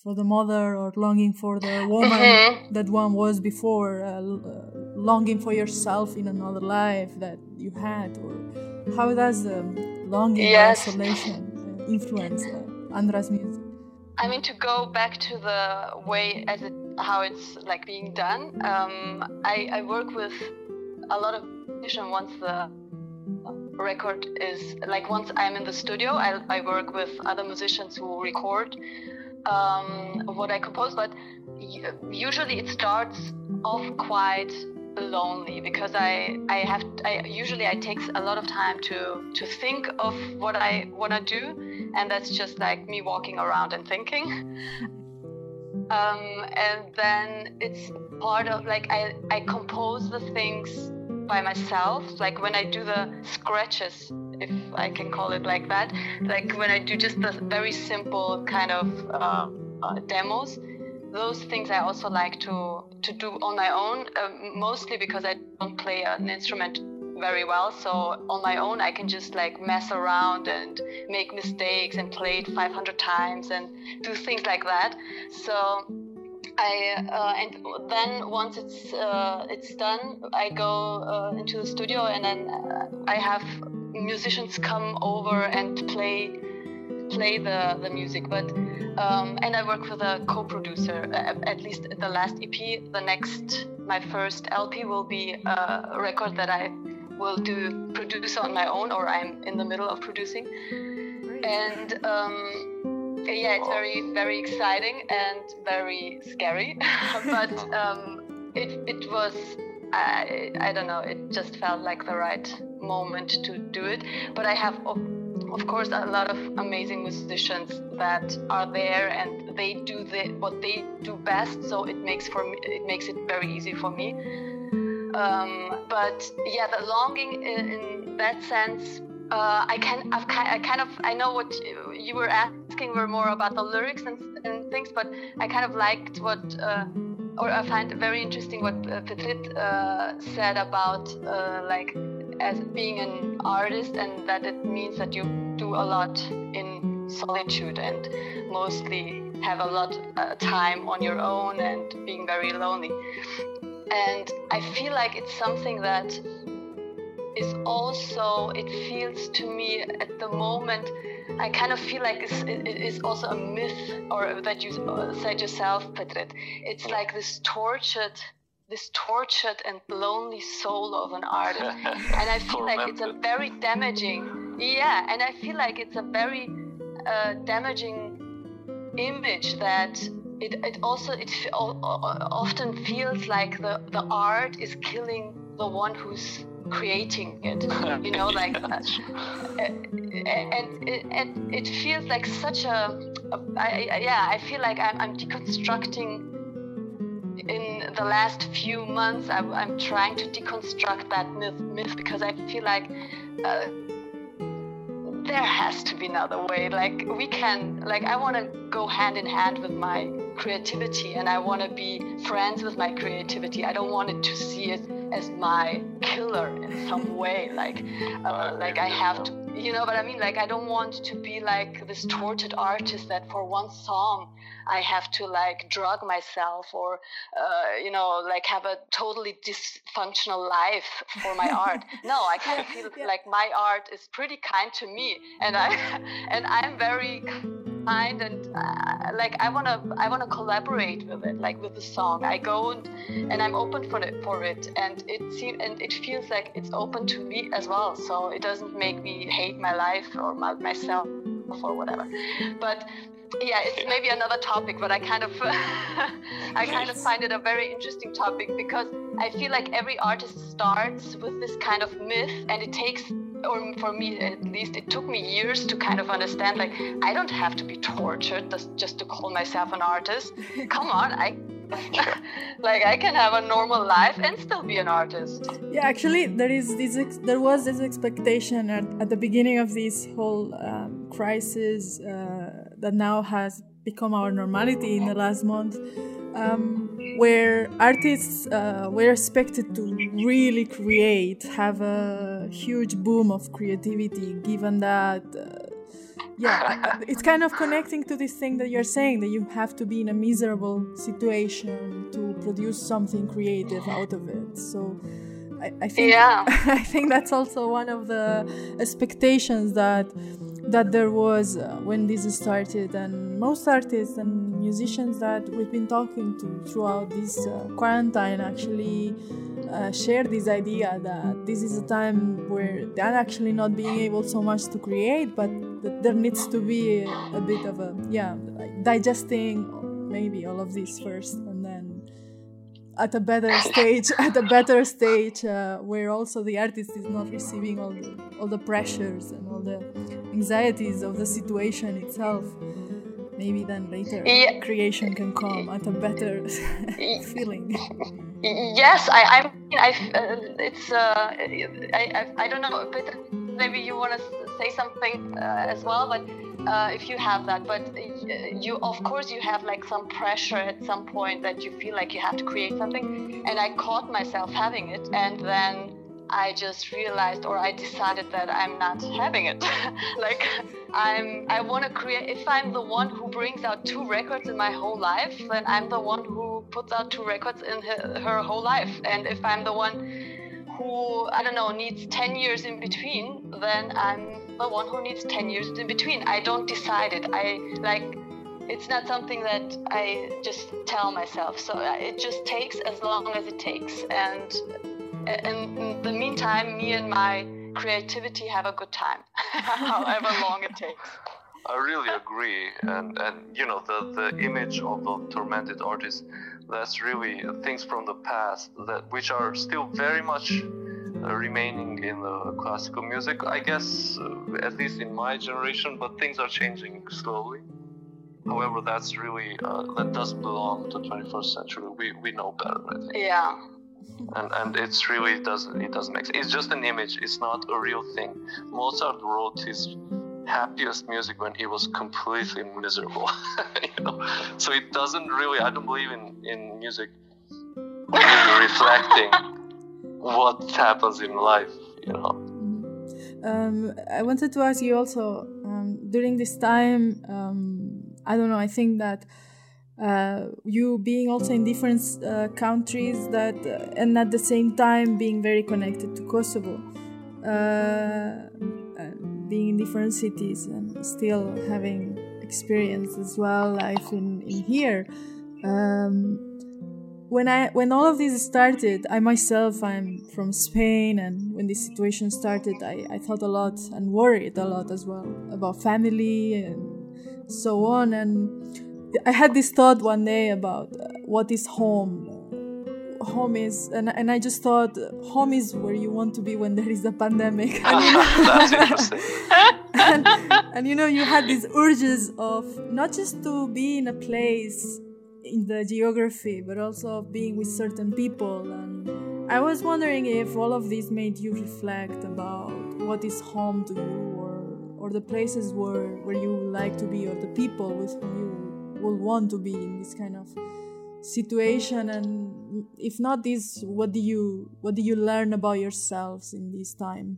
for the mother or longing for the woman mm-hmm. that one was before, uh, uh, longing for yourself in another life that you had, or how does the longing yes. isolation uh, influence uh, Andra's music? I mean, to go back to the way as it how it's like being done. Um, I, I work with a lot of musicians once the record is like once I'm in the studio, I, I work with other musicians who record um, what I compose, but usually it starts off quite lonely because I I have I usually I takes a lot of time to to think of what I want to do, and that's just like me walking around and thinking. [LAUGHS] Um, and then it's part of like I I compose the things by myself. Like when I do the scratches, if I can call it like that. Like when I do just the very simple kind of uh, uh, demos those things I also like to to do on my own, uh, mostly because I don't play an instrument very well. So on my own, I can just like mess around and make mistakes and play it 500 times and do things like that. So I uh, and then once it's uh, it's done, I go uh, into the studio and then uh, I have musicians come over and play play the, the music, but um, and I work with a co-producer. Uh, at least the last EP, the next my first LP will be a record that I will do produce on my own, or I'm in the middle of producing. And um, yeah, it's very very exciting and very scary, [LAUGHS] but um, it it was I I don't know. It just felt like the right moment to do it. But I have of of course a lot of amazing musicians that are there and they do the, what they do best so it makes for me it makes it very easy for me um, but yeah the longing in, in that sense uh, I can I've I kind of I know what you were asking were more about the lyrics and, and things but I kind of liked what uh, or I find very interesting what uh, Petrit uh, said about uh, like as being an artist and that it means that you do a lot in solitude and mostly have a lot uh, time on your own and being very lonely. And i feel like it's something that is also it feels to me at the moment i kind of feel like it's, it is also a myth or that you said yourself Petrit. it's like this tortured this tortured and lonely soul of an artist. [LAUGHS] and I feel like it's a very damaging, yeah, and I feel like it's a very uh, damaging image that it, it also it often feels like the, the art is killing the one who's creating it [LAUGHS] you know like uh, and, it, and it feels like such a, a I, yeah i feel like i'm, I'm deconstructing in the last few months, I, am trying to deconstruct that myth, myth because I feel like uh, there has to be another way. Like we can, like I want to go hand in hand with my creativity, and I want to be friends with my creativity. I don't want it to see it as my killer in some way. Like, uh, like I have to, you know what I mean? Like I don't want to be like this tortured artist that for one song I have to like drug myself or, uh, you know, like have a totally dysfunctional life for my art. [LAUGHS] No, I kind of feel like my art is pretty kind to me, and I [LAUGHS] and I'm very kind and uh, like I wanna I wanna collaborate with it, like with the song. I go and, and I'm open for it for it, and it seems and it feels like it's open to me as well. So it doesn't make me hate my life or my, myself or whatever. But yeah, it's maybe another topic, but I kind of [LAUGHS] I kind of find it a very interesting topic because I feel like every artist starts with this kind of myth, and it takes or for me at least, it took me years to kind of understand like I don't have to be tortured just to call myself an artist. [LAUGHS] Come on, I [LAUGHS] like I can have a normal life and still be an artist. Yeah, actually, there is this. There was this expectation at, at the beginning of this whole um, crisis uh, that now has become our normality in the last month, um, where artists uh, were expected to really create, have a huge boom of creativity, given that. Uh, yeah, it's kind of connecting to this thing that you're saying that you have to be in a miserable situation to produce something creative out of it. So I, I think yeah. [LAUGHS] I think that's also one of the expectations that that there was uh, when this started, and most artists and musicians that we've been talking to throughout this uh, quarantine actually uh, share this idea that this is a time where they're actually not being able so much to create, but that there needs to be a, a bit of a yeah, digesting maybe all of this first, at a better stage, [LAUGHS] at a better stage uh, where also the artist is not receiving all the all the pressures and all the anxieties of the situation itself. Maybe then later yeah. creation can come at a better [LAUGHS] feeling. Yes, I, I mean, I, uh, it's, uh, I, I, I don't know, but maybe you want to say something uh, as well, but uh, if you have that, but you, of course, you have like some pressure at some point that you feel like you have to create something, and I caught myself having it, and then I just realized or I decided that I'm not having it. [LAUGHS] like I'm I want to create if I'm the one who brings out two records in my whole life, then I'm the one who puts out two records in her, her whole life. And if I'm the one who I don't know needs 10 years in between, then I'm the one who needs 10 years in between. I don't decide it. I like it's not something that I just tell myself. So uh, it just takes as long as it takes and in the meantime, me and my creativity have a good time, [LAUGHS] however long it takes. I really agree, and and you know the the image of the tormented artist, that's really things from the past that which are still very much uh, remaining in the classical music. I guess uh, at least in my generation, but things are changing slowly. However, that's really uh, that doesn't belong to the 21st century. We we know better, I think. Yeah and and it's really doesn't it doesn't make sense. It's just an image. It's not a real thing. Mozart wrote his happiest music when he was completely miserable. [LAUGHS] you know, so it doesn't really. I don't believe in in music really [LAUGHS] reflecting what happens in life. You know. Mm-hmm. Um, I wanted to ask you also um, during this time. Um, I don't know. I think that uh, you being also in different uh, countries that uh, and at the same time being very connected to Kosovo uh, being in different cities and still having experience as well life in, in here um, when I when all of this started I myself I'm from Spain and when this situation started I, I thought a lot and worried a lot as well about family and so on and I had this thought one day about uh, what is home. Home is, and, and I just thought, home is where you want to be when there is a pandemic. Ah, that's interesting. [LAUGHS] and, and you know, you had these urges of not just to be in a place in the geography, but also of being with certain people. And I was wondering if all of this made you reflect about what is home to you, or or the places where where you like to be, or the people with whom you will want to be in this kind of situation and if not this what do you what do you learn about yourselves in this time?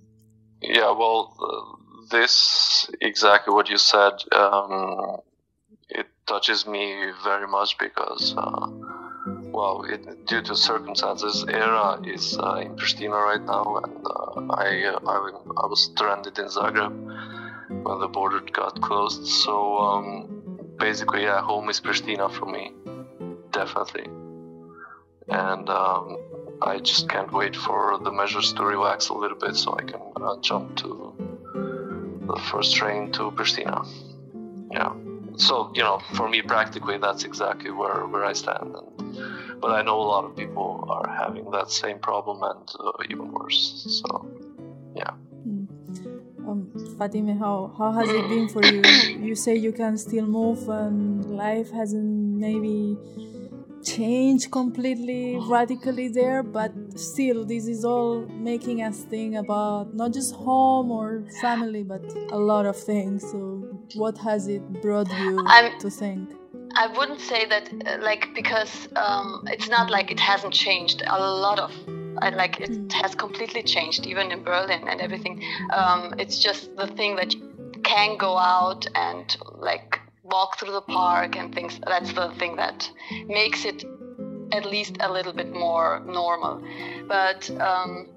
Yeah well uh, this exactly what you said um, it touches me very much because uh, well it, due to circumstances era is uh, in pristina right now and uh, I, I, I was stranded in zagreb when the border got closed. So um, basically, yeah, home is Pristina for me, definitely. And um, I just can't wait for the measures to relax a little bit so I can uh, jump to the first train to Pristina. Yeah. So you know, for me, practically, that's exactly where where I stand. And, but I know a lot of people are having that same problem and uh, even worse. So, yeah. Mm. Fatime, how how has it been for you? You say you can still move, and life hasn't maybe changed completely radically there, but still, this is all making us think about not just home or family, but a lot of things. So, what has it brought you I'm, to think? I wouldn't say that, uh, like, because um, it's not like it hasn't changed. A lot of like it hmm. has completely changed, even in Berlin and everything. Um, it's just the thing that you can go out and like walk through the park and things. That's the thing that makes it at least a little bit more normal. But um,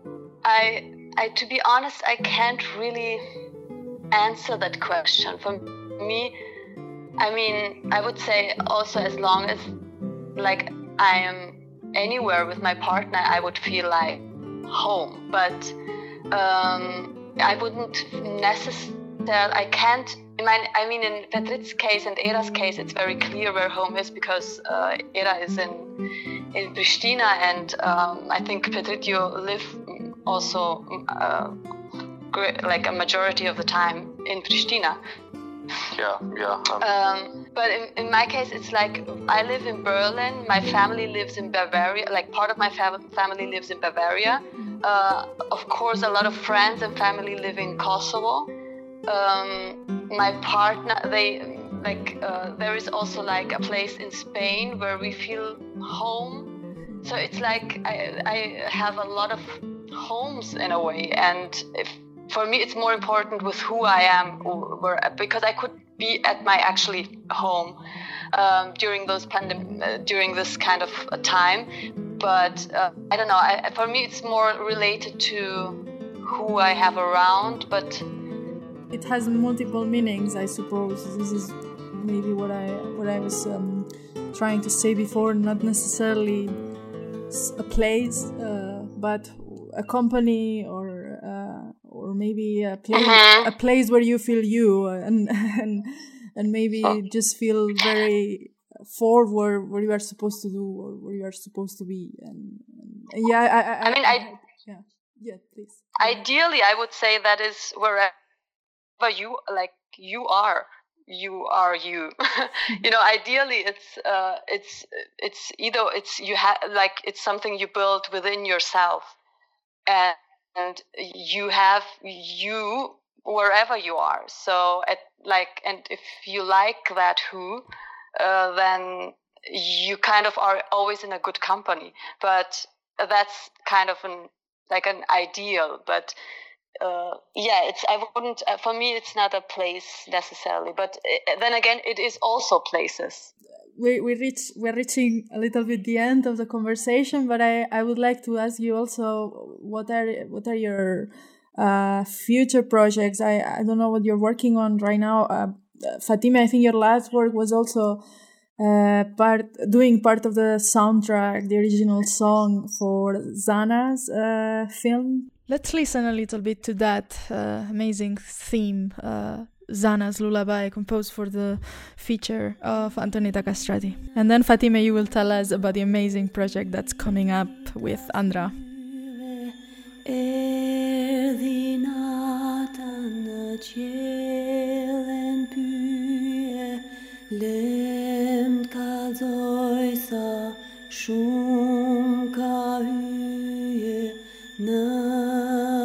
I, I, to be honest, I can't really answer that question. For me, I mean, I would say also as long as like I am anywhere with my partner, I would feel like home. But um, I wouldn't necessarily. I can't. In my, I mean, in Petrit's case and Era's case, it's very clear where home is because uh, Era is in in Pristina, and um, I think Petrit, you live also uh, like a majority of the time in Pristina. Yeah, yeah. Um, um, but in, in my case, it's like I live in Berlin. My family lives in Bavaria. Like part of my fam- family lives in Bavaria. Uh, of course, a lot of friends and family live in Kosovo. Um, my partner, they like uh, there is also like a place in Spain where we feel home. So it's like I, I have a lot of homes in a way, and if for me it's more important with who I am or, because I could be at my actually home um, during those pandem- uh, during this kind of time. But uh, I don't know. I, for me it's more related to who I have around. But it has multiple meanings I suppose this is maybe what I what I was um, trying to say before not necessarily a place uh, but a company or or maybe a place uh-huh. a place where you feel you and [LAUGHS] and and maybe oh. just feel very forward where you are supposed to do or where you are supposed to be and, and yeah I, I, I mean I, I, yeah yeah please ideally I would say that is wherever you like you are you are you [LAUGHS] you know ideally it's uh it's it's either it's you have like it's something you build within yourself and and you have you wherever you are. So at like, and if you like that who, uh, then you kind of are always in a good company. But that's kind of an like an ideal. But uh, yeah, it's I wouldn't uh, for me it's not a place necessarily. But uh, then again, it is also places we we reach we're reaching a little bit the end of the conversation, but I, I would like to ask you also what are what are your uh, future projects? I, I don't know what you're working on right now. Uh, Fatime, I think your last work was also uh, part doing part of the soundtrack, the original song for Zana's film. Let's listen a little bit to that uh, amazing theme, uh, Zana's Lullaby, composed for the feature of Antoneta Kastrati. And then, Fatima, you will tell us about the amazing project that's coming up with Andra. 呢？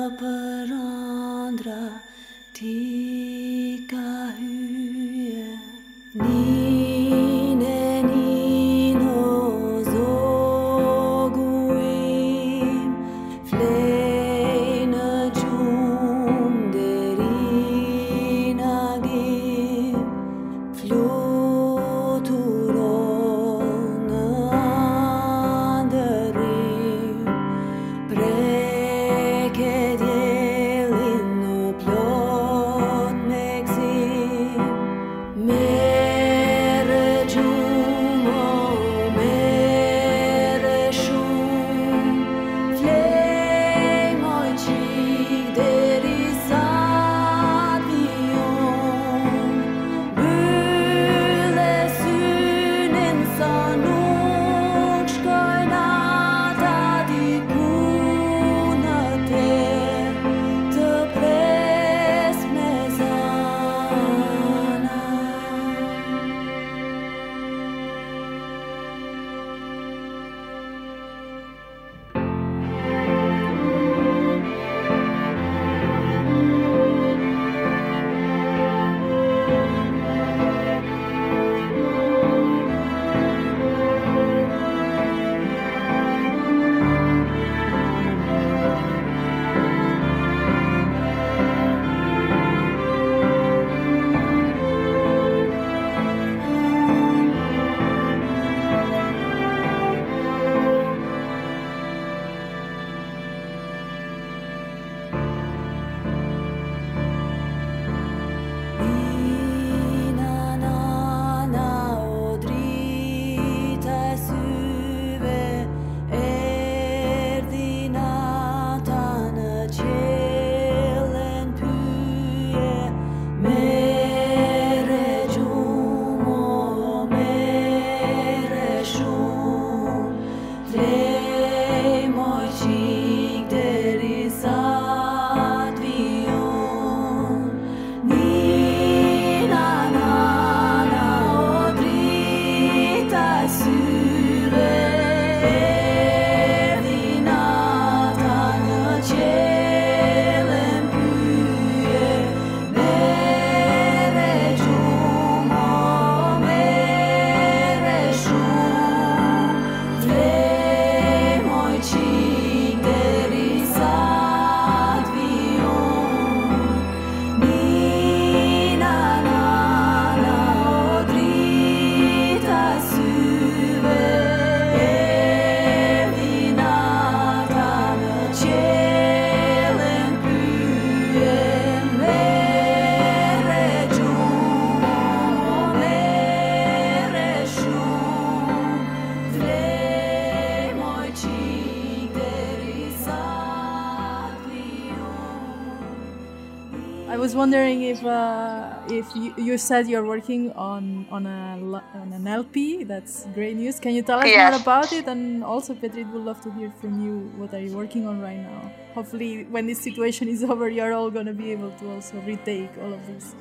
You, said you're working on on a on an LP. That's great news. Can you tell us yes. more about it? And also, Petrit would love to hear from you. What are you working on right now? Hopefully, when this situation is [LAUGHS] over, you're all gonna be able to also retake all of these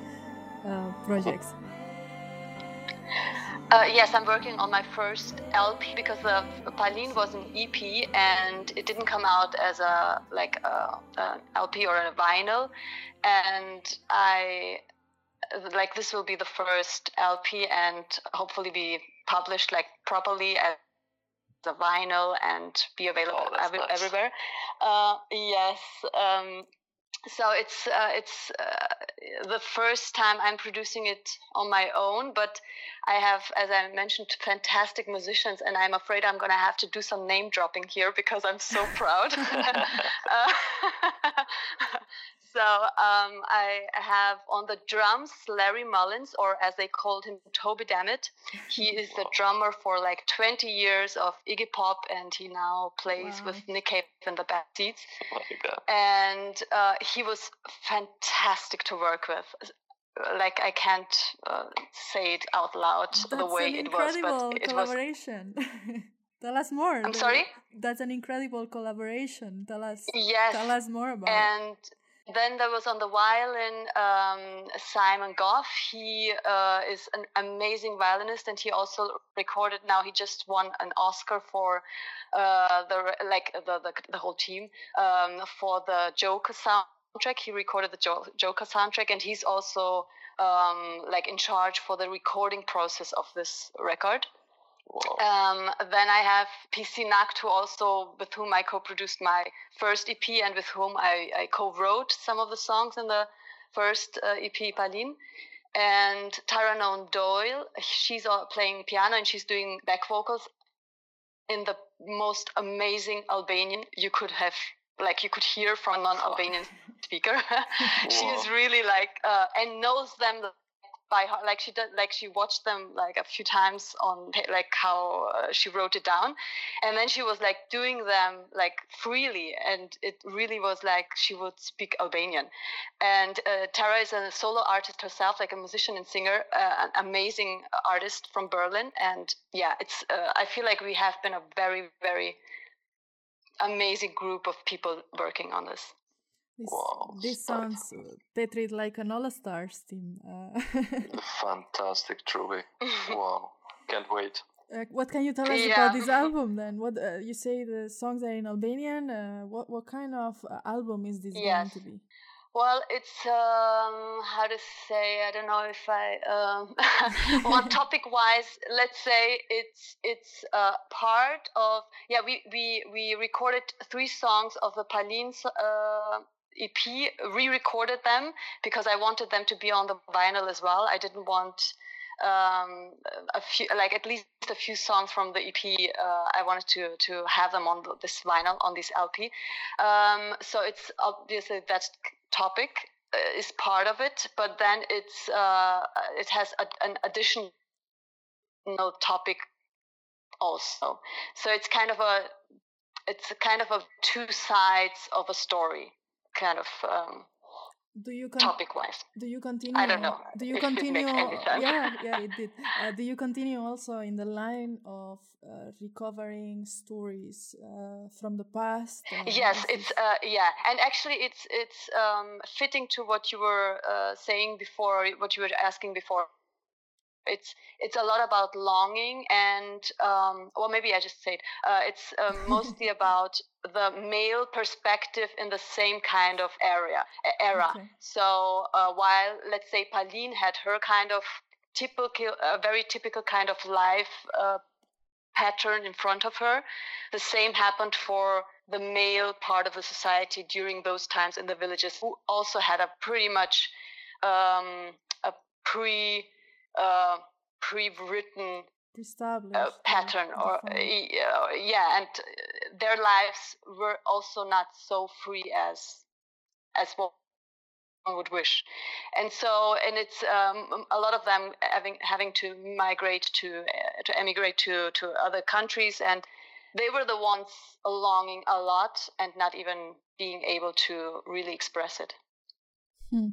uh, projects. Uh, yes, I'm working on my first LP because the Paline was an EP and it didn't come out as a like a, an LP or a vinyl, and I like this will be the first LP and hopefully be published like properly as a vinyl and be available oh, every, nice. everywhere. Uh, yes. Um, so it's uh, it's uh, the first time I'm producing it on my own, but I have, as I mentioned, fantastic musicians, and I'm afraid I'm going to have to do some name dropping here because I'm so proud. [LAUGHS] [LAUGHS] so um, I have on the drums Larry Mullins, or as they called him, Toby Dammit. He is the [LAUGHS] drummer for like 20 years of Iggy Pop, and he now plays wow. with Nick Cave in the Bad Seeds. and uh, he was fantastic to work with. Like I can't uh, say it out loud That's the way it was, but it collaboration. was. [LAUGHS] Tell us more. I'm sorry. That's an incredible collaboration. Tell us. Yes. Tell us more about. And then there was on the violin um, Simon Goff. He uh, is an amazing violinist, and he also recorded. Now he just won an Oscar for uh, the like the, the, the whole team um, for the Joker soundtrack. He recorded the Joker soundtrack, and he's also um, like in charge for the recording process of this record. Um, then I have PC Nackt, who also with whom I co-produced my first EP and with whom I, I co-wrote some of the songs in the first uh, EP, Paline. And Tara Doyle, she's playing piano and she's doing back vocals in the most amazing Albanian you could have like you could hear from a non-Albanian [LAUGHS] speaker. [LAUGHS] she is really like uh, and knows them by heart like she did like she watched them like a few times on like how uh, she wrote it down. And then she was like doing them like freely. And it really was like she would speak albanian. And uh, tara is a solo artist herself like a musician and singer uh, an amazing artist from berlin. And yeah it's uh, i feel like we have been a very very amazing group of people working on this this, wow, this sounds Petrit like an all stars team. Uh. [LAUGHS] Fantastic, truly. [LAUGHS] wow, can't wait. Uh, what can you tell us yeah. about this [LAUGHS] album then? What uh, you say the songs are in Albanian? Uh, what what kind of uh, album is this yes. going to be? Well, it's um, how to say. I don't know if I. Um, well, topic-wise, let's say it's it's uh, part of. Yeah, we we we recorded three songs of the Paline uh, EP, re-recorded them because I wanted them to be on the vinyl as well. I didn't want um, a few, like at least a few songs from the EP. Uh, I wanted to to have them on this vinyl on this LP. Um, so it's obviously that topic uh, is part of it, but then it's uh, it has a, an additional topic also. So it's kind of a it's kind of a two sides of a story kind of um, do you con- topic wise do you continue i don't know. do you [LAUGHS] continue yeah [LAUGHS] yeah it did. Uh, do you continue also in the line of uh, recovering stories uh, from the past yes it's uh, yeah and actually it's it's um, fitting to what you were uh, saying before what you were asking before it's it's a lot about longing and um, well maybe I just said uh, it's um, mostly [LAUGHS] about the male perspective in the same kind of area era. Okay. So uh, while let's say Paline had her kind of typical, a very typical kind of life uh, pattern in front of her, the same happened for the male part of the society during those times in the villages, who also had a pretty much um, a pre uh, pre-written uh, pattern or uh, yeah and their lives were also not so free as as one would wish. And so and it's um, a lot of them having having to migrate to uh, to emigrate to to other countries and they were the ones longing a lot and not even being able to really express it. Hmm.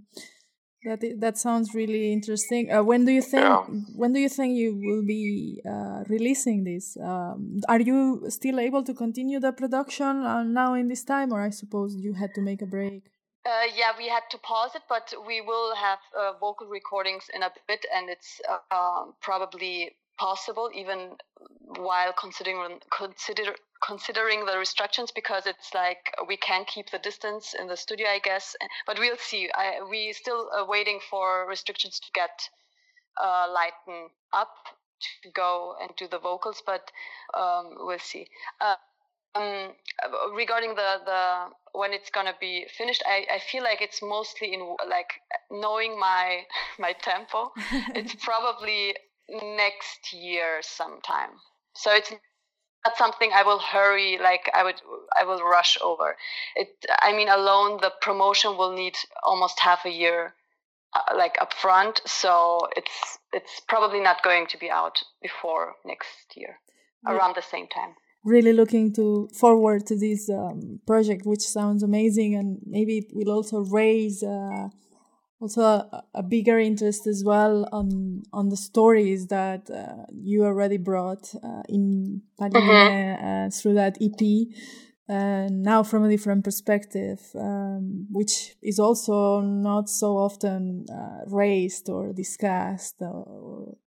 That that sounds really interesting. Uh, when do you think? Yeah. When do you think you will be uh, releasing this? Um, are you still able to continue the production uh, now in this time, or I suppose you had to make a break? Uh, yeah, we had to pause it, but we will have uh, vocal recordings in a bit, and it's uh, um, probably possible even while considering consider considering the restrictions because it's like we can keep the distance in the studio, I guess. But we'll see. I, we still are waiting for restrictions to get uh, lighten up to go and do the vocals, but um, we'll see. Uh, um, regarding the the when it's gonna be finished, I, I feel like it's mostly in like knowing my [LAUGHS] my tempo. it's [LAUGHS] probably next year sometime. So it's not something I will hurry like I would I will rush over. It I mean alone the promotion will need almost half a year uh, like upfront, so it's it's probably not going to be out before next year around the same time really looking to forward to this um, project, which sounds amazing, and maybe it will also raise uh, also a, a, bigger interest as well on on the stories that uh, you already brought uh, in Paline mm-hmm. Uh, through that EP. And now from a different perspective, um, which is also not so often uh, raised or discussed or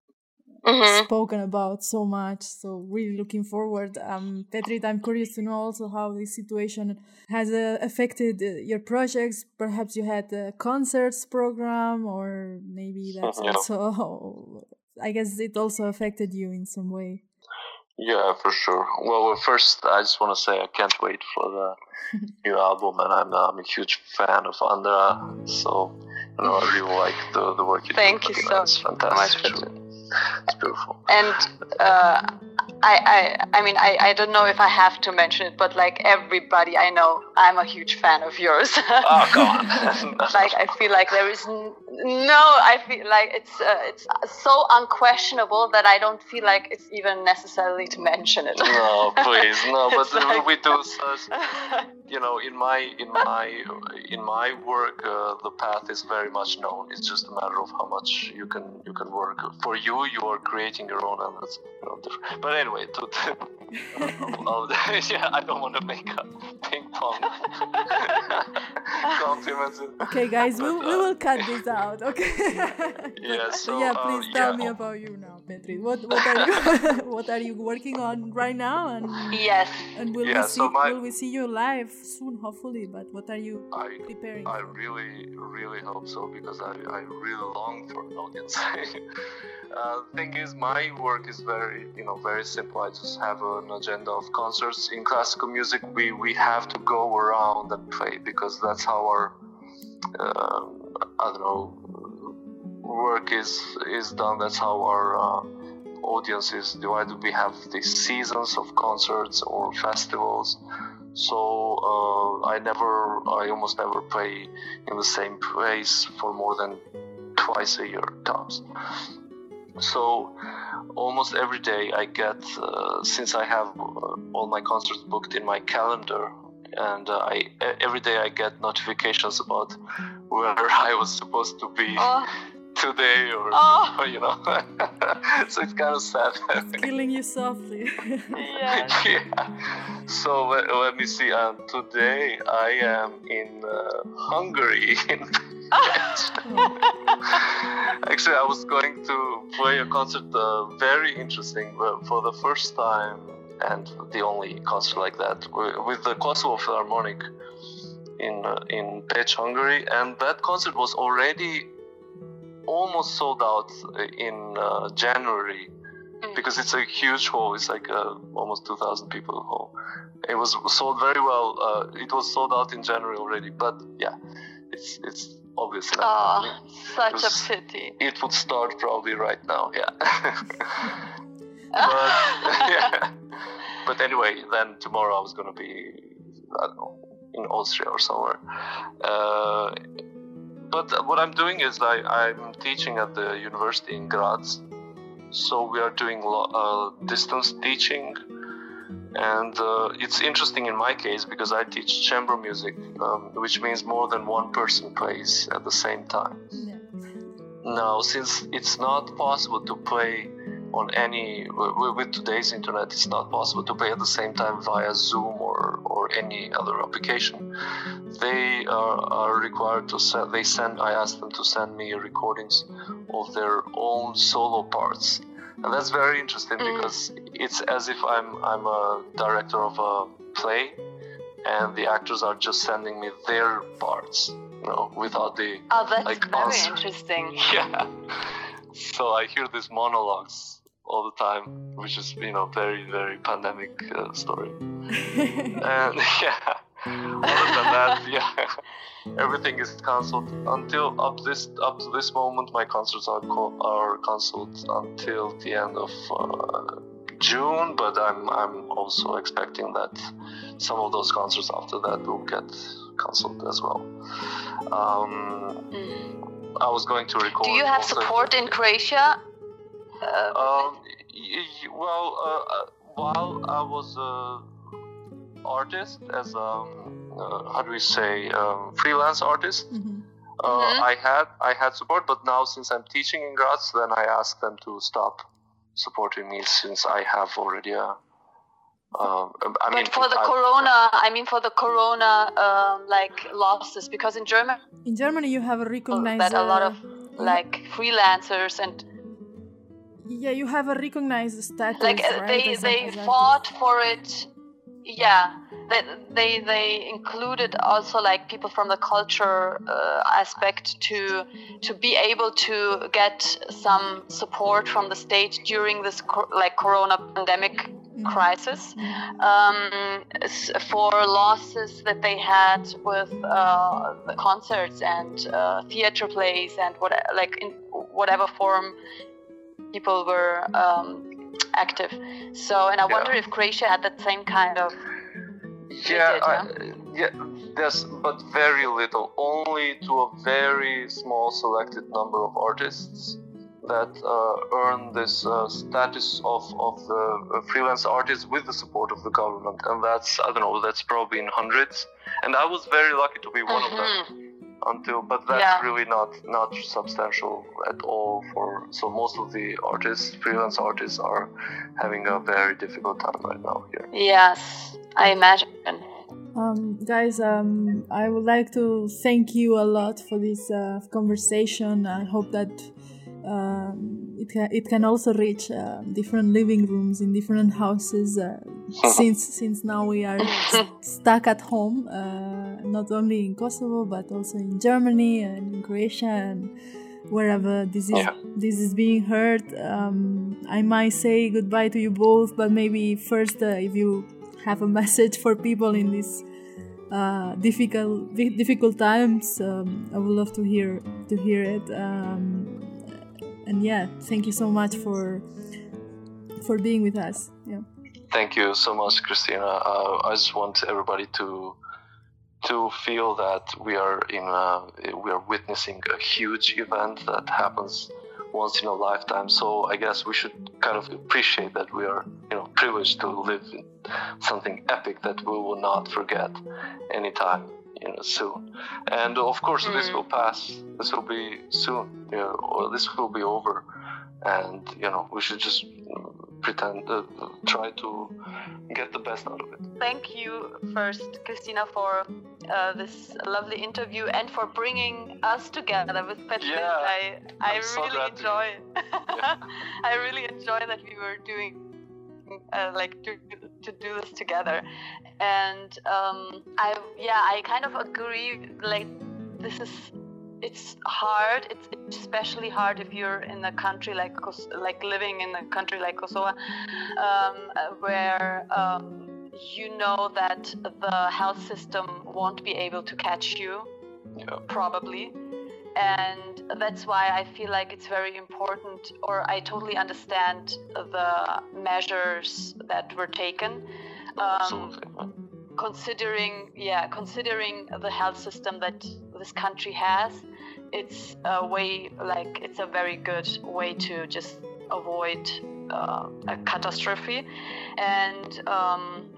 mm-hmm. spoken about so much. So really looking forward. Um, Petrit, I'm curious to know also how this situation has uh, affected uh, your projects. Perhaps you had a concerts program, or maybe [LAUGHS] that's yeah. also. [LAUGHS] I guess it also affected you in some way. Yeah, for sure. Well, first, I just want to say I can't wait for the [LAUGHS] new album, and I'm, I'm a huge fan of Andra. So, you know, I really like the, the work you Thank do. Thank you so much. Fantastic. It's beautiful. And uh, I, I, I mean, I, I don't know if I have to mention it, but like everybody I know, I'm a huge fan of yours. oh, God. [LAUGHS] like, I feel like there is no, I feel like it's uh, it's so unquestionable that I don't feel like it's even necessarily to mention it. no, [LAUGHS] please, no. But like... we do such, [LAUGHS] you know, in my in my in my work, uh, the path is very much known. It's just a matter of how much you can you can work. For you, you are creating your own, and that's you know, different. But anyway, to, to [LAUGHS] yeah, I don't want to make a ping pong compliments. Okay, guys, but, we'll, uh, we will cut this out. Okay. [LAUGHS] yeah. So, yeah, uh, please uh, tell yeah. me about you now, Petri. What what are you [LAUGHS] what are you working on right now? And yes. And will yeah, we see so my, will we see you live soon, hopefully? But what are you I, preparing? I for? really, really hope so because I, I really long for an audience. [LAUGHS] uh, thing is, my work is very, you know, very simple. I just have an agenda of concerts. In classical music, we, we have to go around and play because that's how our, uh, I don't know, work is is done. That's how our uh, audience is divided. We have these seasons of concerts or festivals. So uh, I never, I almost never play in the same place for more than twice a year tops. So almost every day I get, uh, since I have uh, all my concerts booked in my calendar, and uh, I every day I get notifications about where [LAUGHS] I was supposed to be. Oh. Today, or, Oh. [LAUGHS] you know, [LAUGHS] so it's kind of sad. It's killing you softly. Yeah. [LAUGHS] yeah. So let, let me see. Um, today I am in uh, Hungary. In Actually, I was going to play a concert, uh, very interesting, uh, for the first time and the only concert like that with the Kosovo Philharmonic in uh, in Pécs, Hungary, and that concert was already almost sold out in uh, January Mm. because it's a huge hall. It's like uh, almost 2,000 people hall. It was sold very well. Uh, it was sold out in January already, but yeah, it's it's obviously not Oh, such was- a pity. It would start probably right now. Yeah. [LAUGHS] but yeah. [LAUGHS] But anyway, then tomorrow I was gonna be I don't know in Austria or somewhere. But what I'm doing is I, I'm teaching at the university in Graz, so we are doing uh, distance teaching, and uh, it's interesting in my case because I teach chamber music, um, which means more than one person plays at the same time. yeah. now since it's not possible to play on any with today's internet it's not possible to play at the same time via zoom or or any other application they are, are required to send they send i asked them to send me recordings of their own solo parts and that's very interesting mm. because it's as if i'm i'm a director of a play and the actors are just sending me their parts you know without the oh that's like, very answer. interesting [LAUGHS] yeah so i hear these monologues all the time, which is you know very very pandemic uh, story. [LAUGHS] and [LAUGHS] yeah, [LAUGHS] other than that, [LAUGHS] yeah, everything is cancelled until up this up to this moment. My concerts are co- are cancelled until the end of uh, June, but I'm I'm also expecting that some of those concerts after that will get cancelled as well. Um, mm. I was going to record. Do you have support in Croatia uh, um, well, uh, uh, while I was an artist, as um, uh, how do we say, um, freelance artist, mm-hmm. Uh, mm-hmm. I had I had support, but now since I'm teaching in Graz, then I asked them to stop supporting me since I have already a. Um, I but mean, for the I, corona, I mean, for the corona, um, like losses, because in Germany, in Germany, you have a recognized that a lot of like freelancers and yeah you have a recognized status like right? they they fought for it yeah they, they they included also like people from the culture uh, aspect to to be able to get some support from the state during this like corona pandemic mm-hmm. crisis um, for losses that they had with uh, the concerts and uh, theater plays and what like in whatever form people were um, active. So, and I yeah. wonder if Croatia had that same kind of. Yeah, I, yeah, there's but very little, only to a very small selected number of artists that uh, earn this uh, status of, of the uh, freelance artist with the support of the government, and that's I don't know, that's probably in hundreds. And I was very lucky to be one mm-hmm. of them. Until but that's yeah. really not not substantial at all for so most of the artists freelance artists are having a very difficult time right now here. Yes i imagine. Um, guys um, i would like to thank you a lot for this uh, conversation. I hope that um, it, ca- it can also reach uh, different living rooms in different houses uh, [LAUGHS] since since now we are st- [LAUGHS] stuck at home uh, not only in Kosovo but also in Germany and in Croatia and wherever this is yeah. this is being heard um, I might say goodbye to you both but maybe first uh, if you have a message for people in this uh, difficult difficult times um, I would love to hear to hear it um, and yeah, thank you so much for for being with us. Yeah. Thank you so much, Christina. Uh, I just want everybody to to feel that we are in a, we are witnessing a huge event that happens once in a lifetime. So I guess we should kind of appreciate that we are you know privileged to live in something epic that we will not forget anytime you know soon and of course mm. this will pass this will be soon you know, or this will be over and you know we should just pretend uh, try to get the best out of it thank you first christina for uh, this lovely interview and for bringing us together with Petrit. Yeah, I I really enjoy. Yeah. [LAUGHS] I really enjoy that we were doing uh, like to, do this together. And um, i yeah i kind of agree like this is it's hard. It's especially hard if you're in a country like like living in a country like kosovo um, where um, you know that the health system won't be able to catch you yeah. probably and that's why I feel like it's very important, or I totally understand the measures that were taken. Um, considering, yeah, considering the health system that this country has, it's a way, like, it's a very good way to just avoid uh, a catastrophe. And um,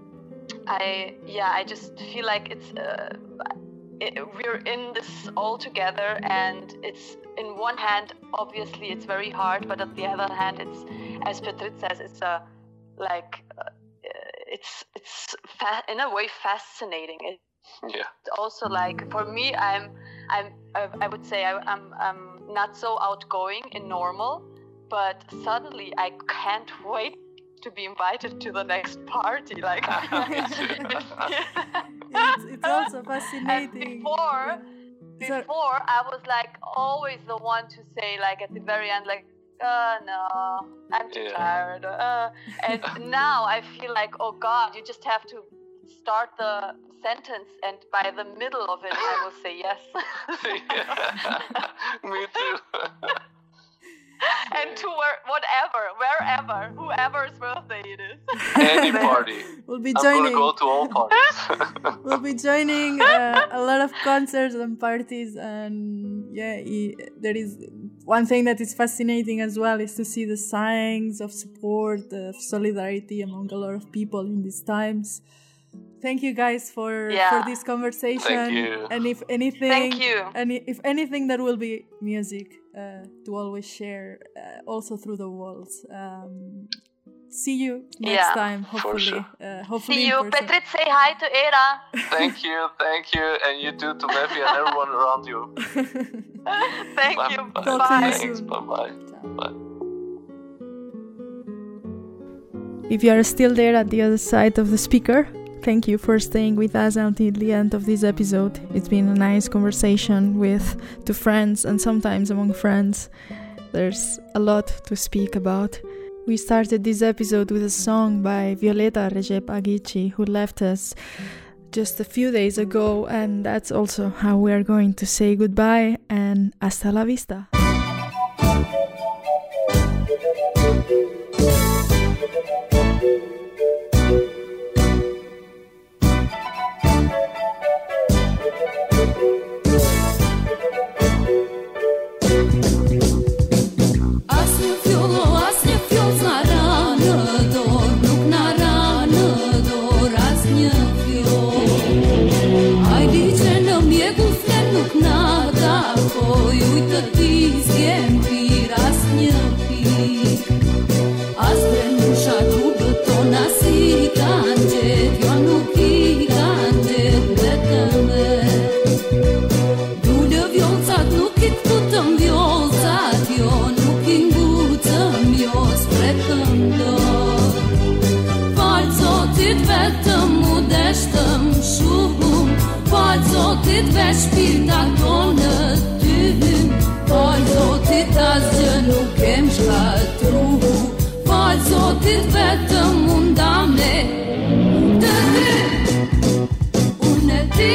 I, yeah, I just feel like it's. Uh, it, we're in this all together, and it's in one hand, obviously, it's very hard, but on the other hand, it's as Petrit says, it's a like uh, it's it's fa- in a way fascinating. It, yeah. Also, like for me, I'm I'm I would say I, I'm I'm not so outgoing in normal, but suddenly I can't [LAUGHS] wait to be invited to the next party. Like [LAUGHS] [LAUGHS] it's, it's, [LAUGHS] also fascinating. And before, before I was like always the one to say like at the very end like. Uh, no, I'm too yeah. tired. Uh, and [LAUGHS] now I feel like, oh God, you just have to start the sentence, and by the middle of it, I will say yes. [LAUGHS] Me too. [LAUGHS] and to where, whatever, wherever, whoever's birthday it is. Any [LAUGHS] party. we'll be joining. I'm gonna go to all parties. [LAUGHS] we'll be joining uh, a lot of concerts and parties, and yeah, there is one thing that is fascinating as well is to see the signs of support, of solidarity among a lot of people in these times thank you guys for yeah. for this conversation. thank you. and if anything thank you. and if anything there will be music uh, to always share uh, also through the walls. Um, see you next yeah, time hopefully sure. uh, hopefully see you Petrit say hi to Era. [LAUGHS] Thank you thank you and you too to Mefi and everyone around you. [LAUGHS] Thank bye, you. Bye. bye. Thanks, bye bye bye. If you are still there at the other side of the speaker Thank you for staying with us until the end of this episode. It's been a nice conversation with two friends and sometimes among friends. There's a lot to speak about. We started this episode with a song by Violeta Rexhepagiqi, who left us just a few days ago, and that's also how we are going to say goodbye and hasta la vista. shpirta tonë ty hym po Falë zotit asgjë nuk e më shkatru Falë po zotit vetëm mundame Të ty Unë e ti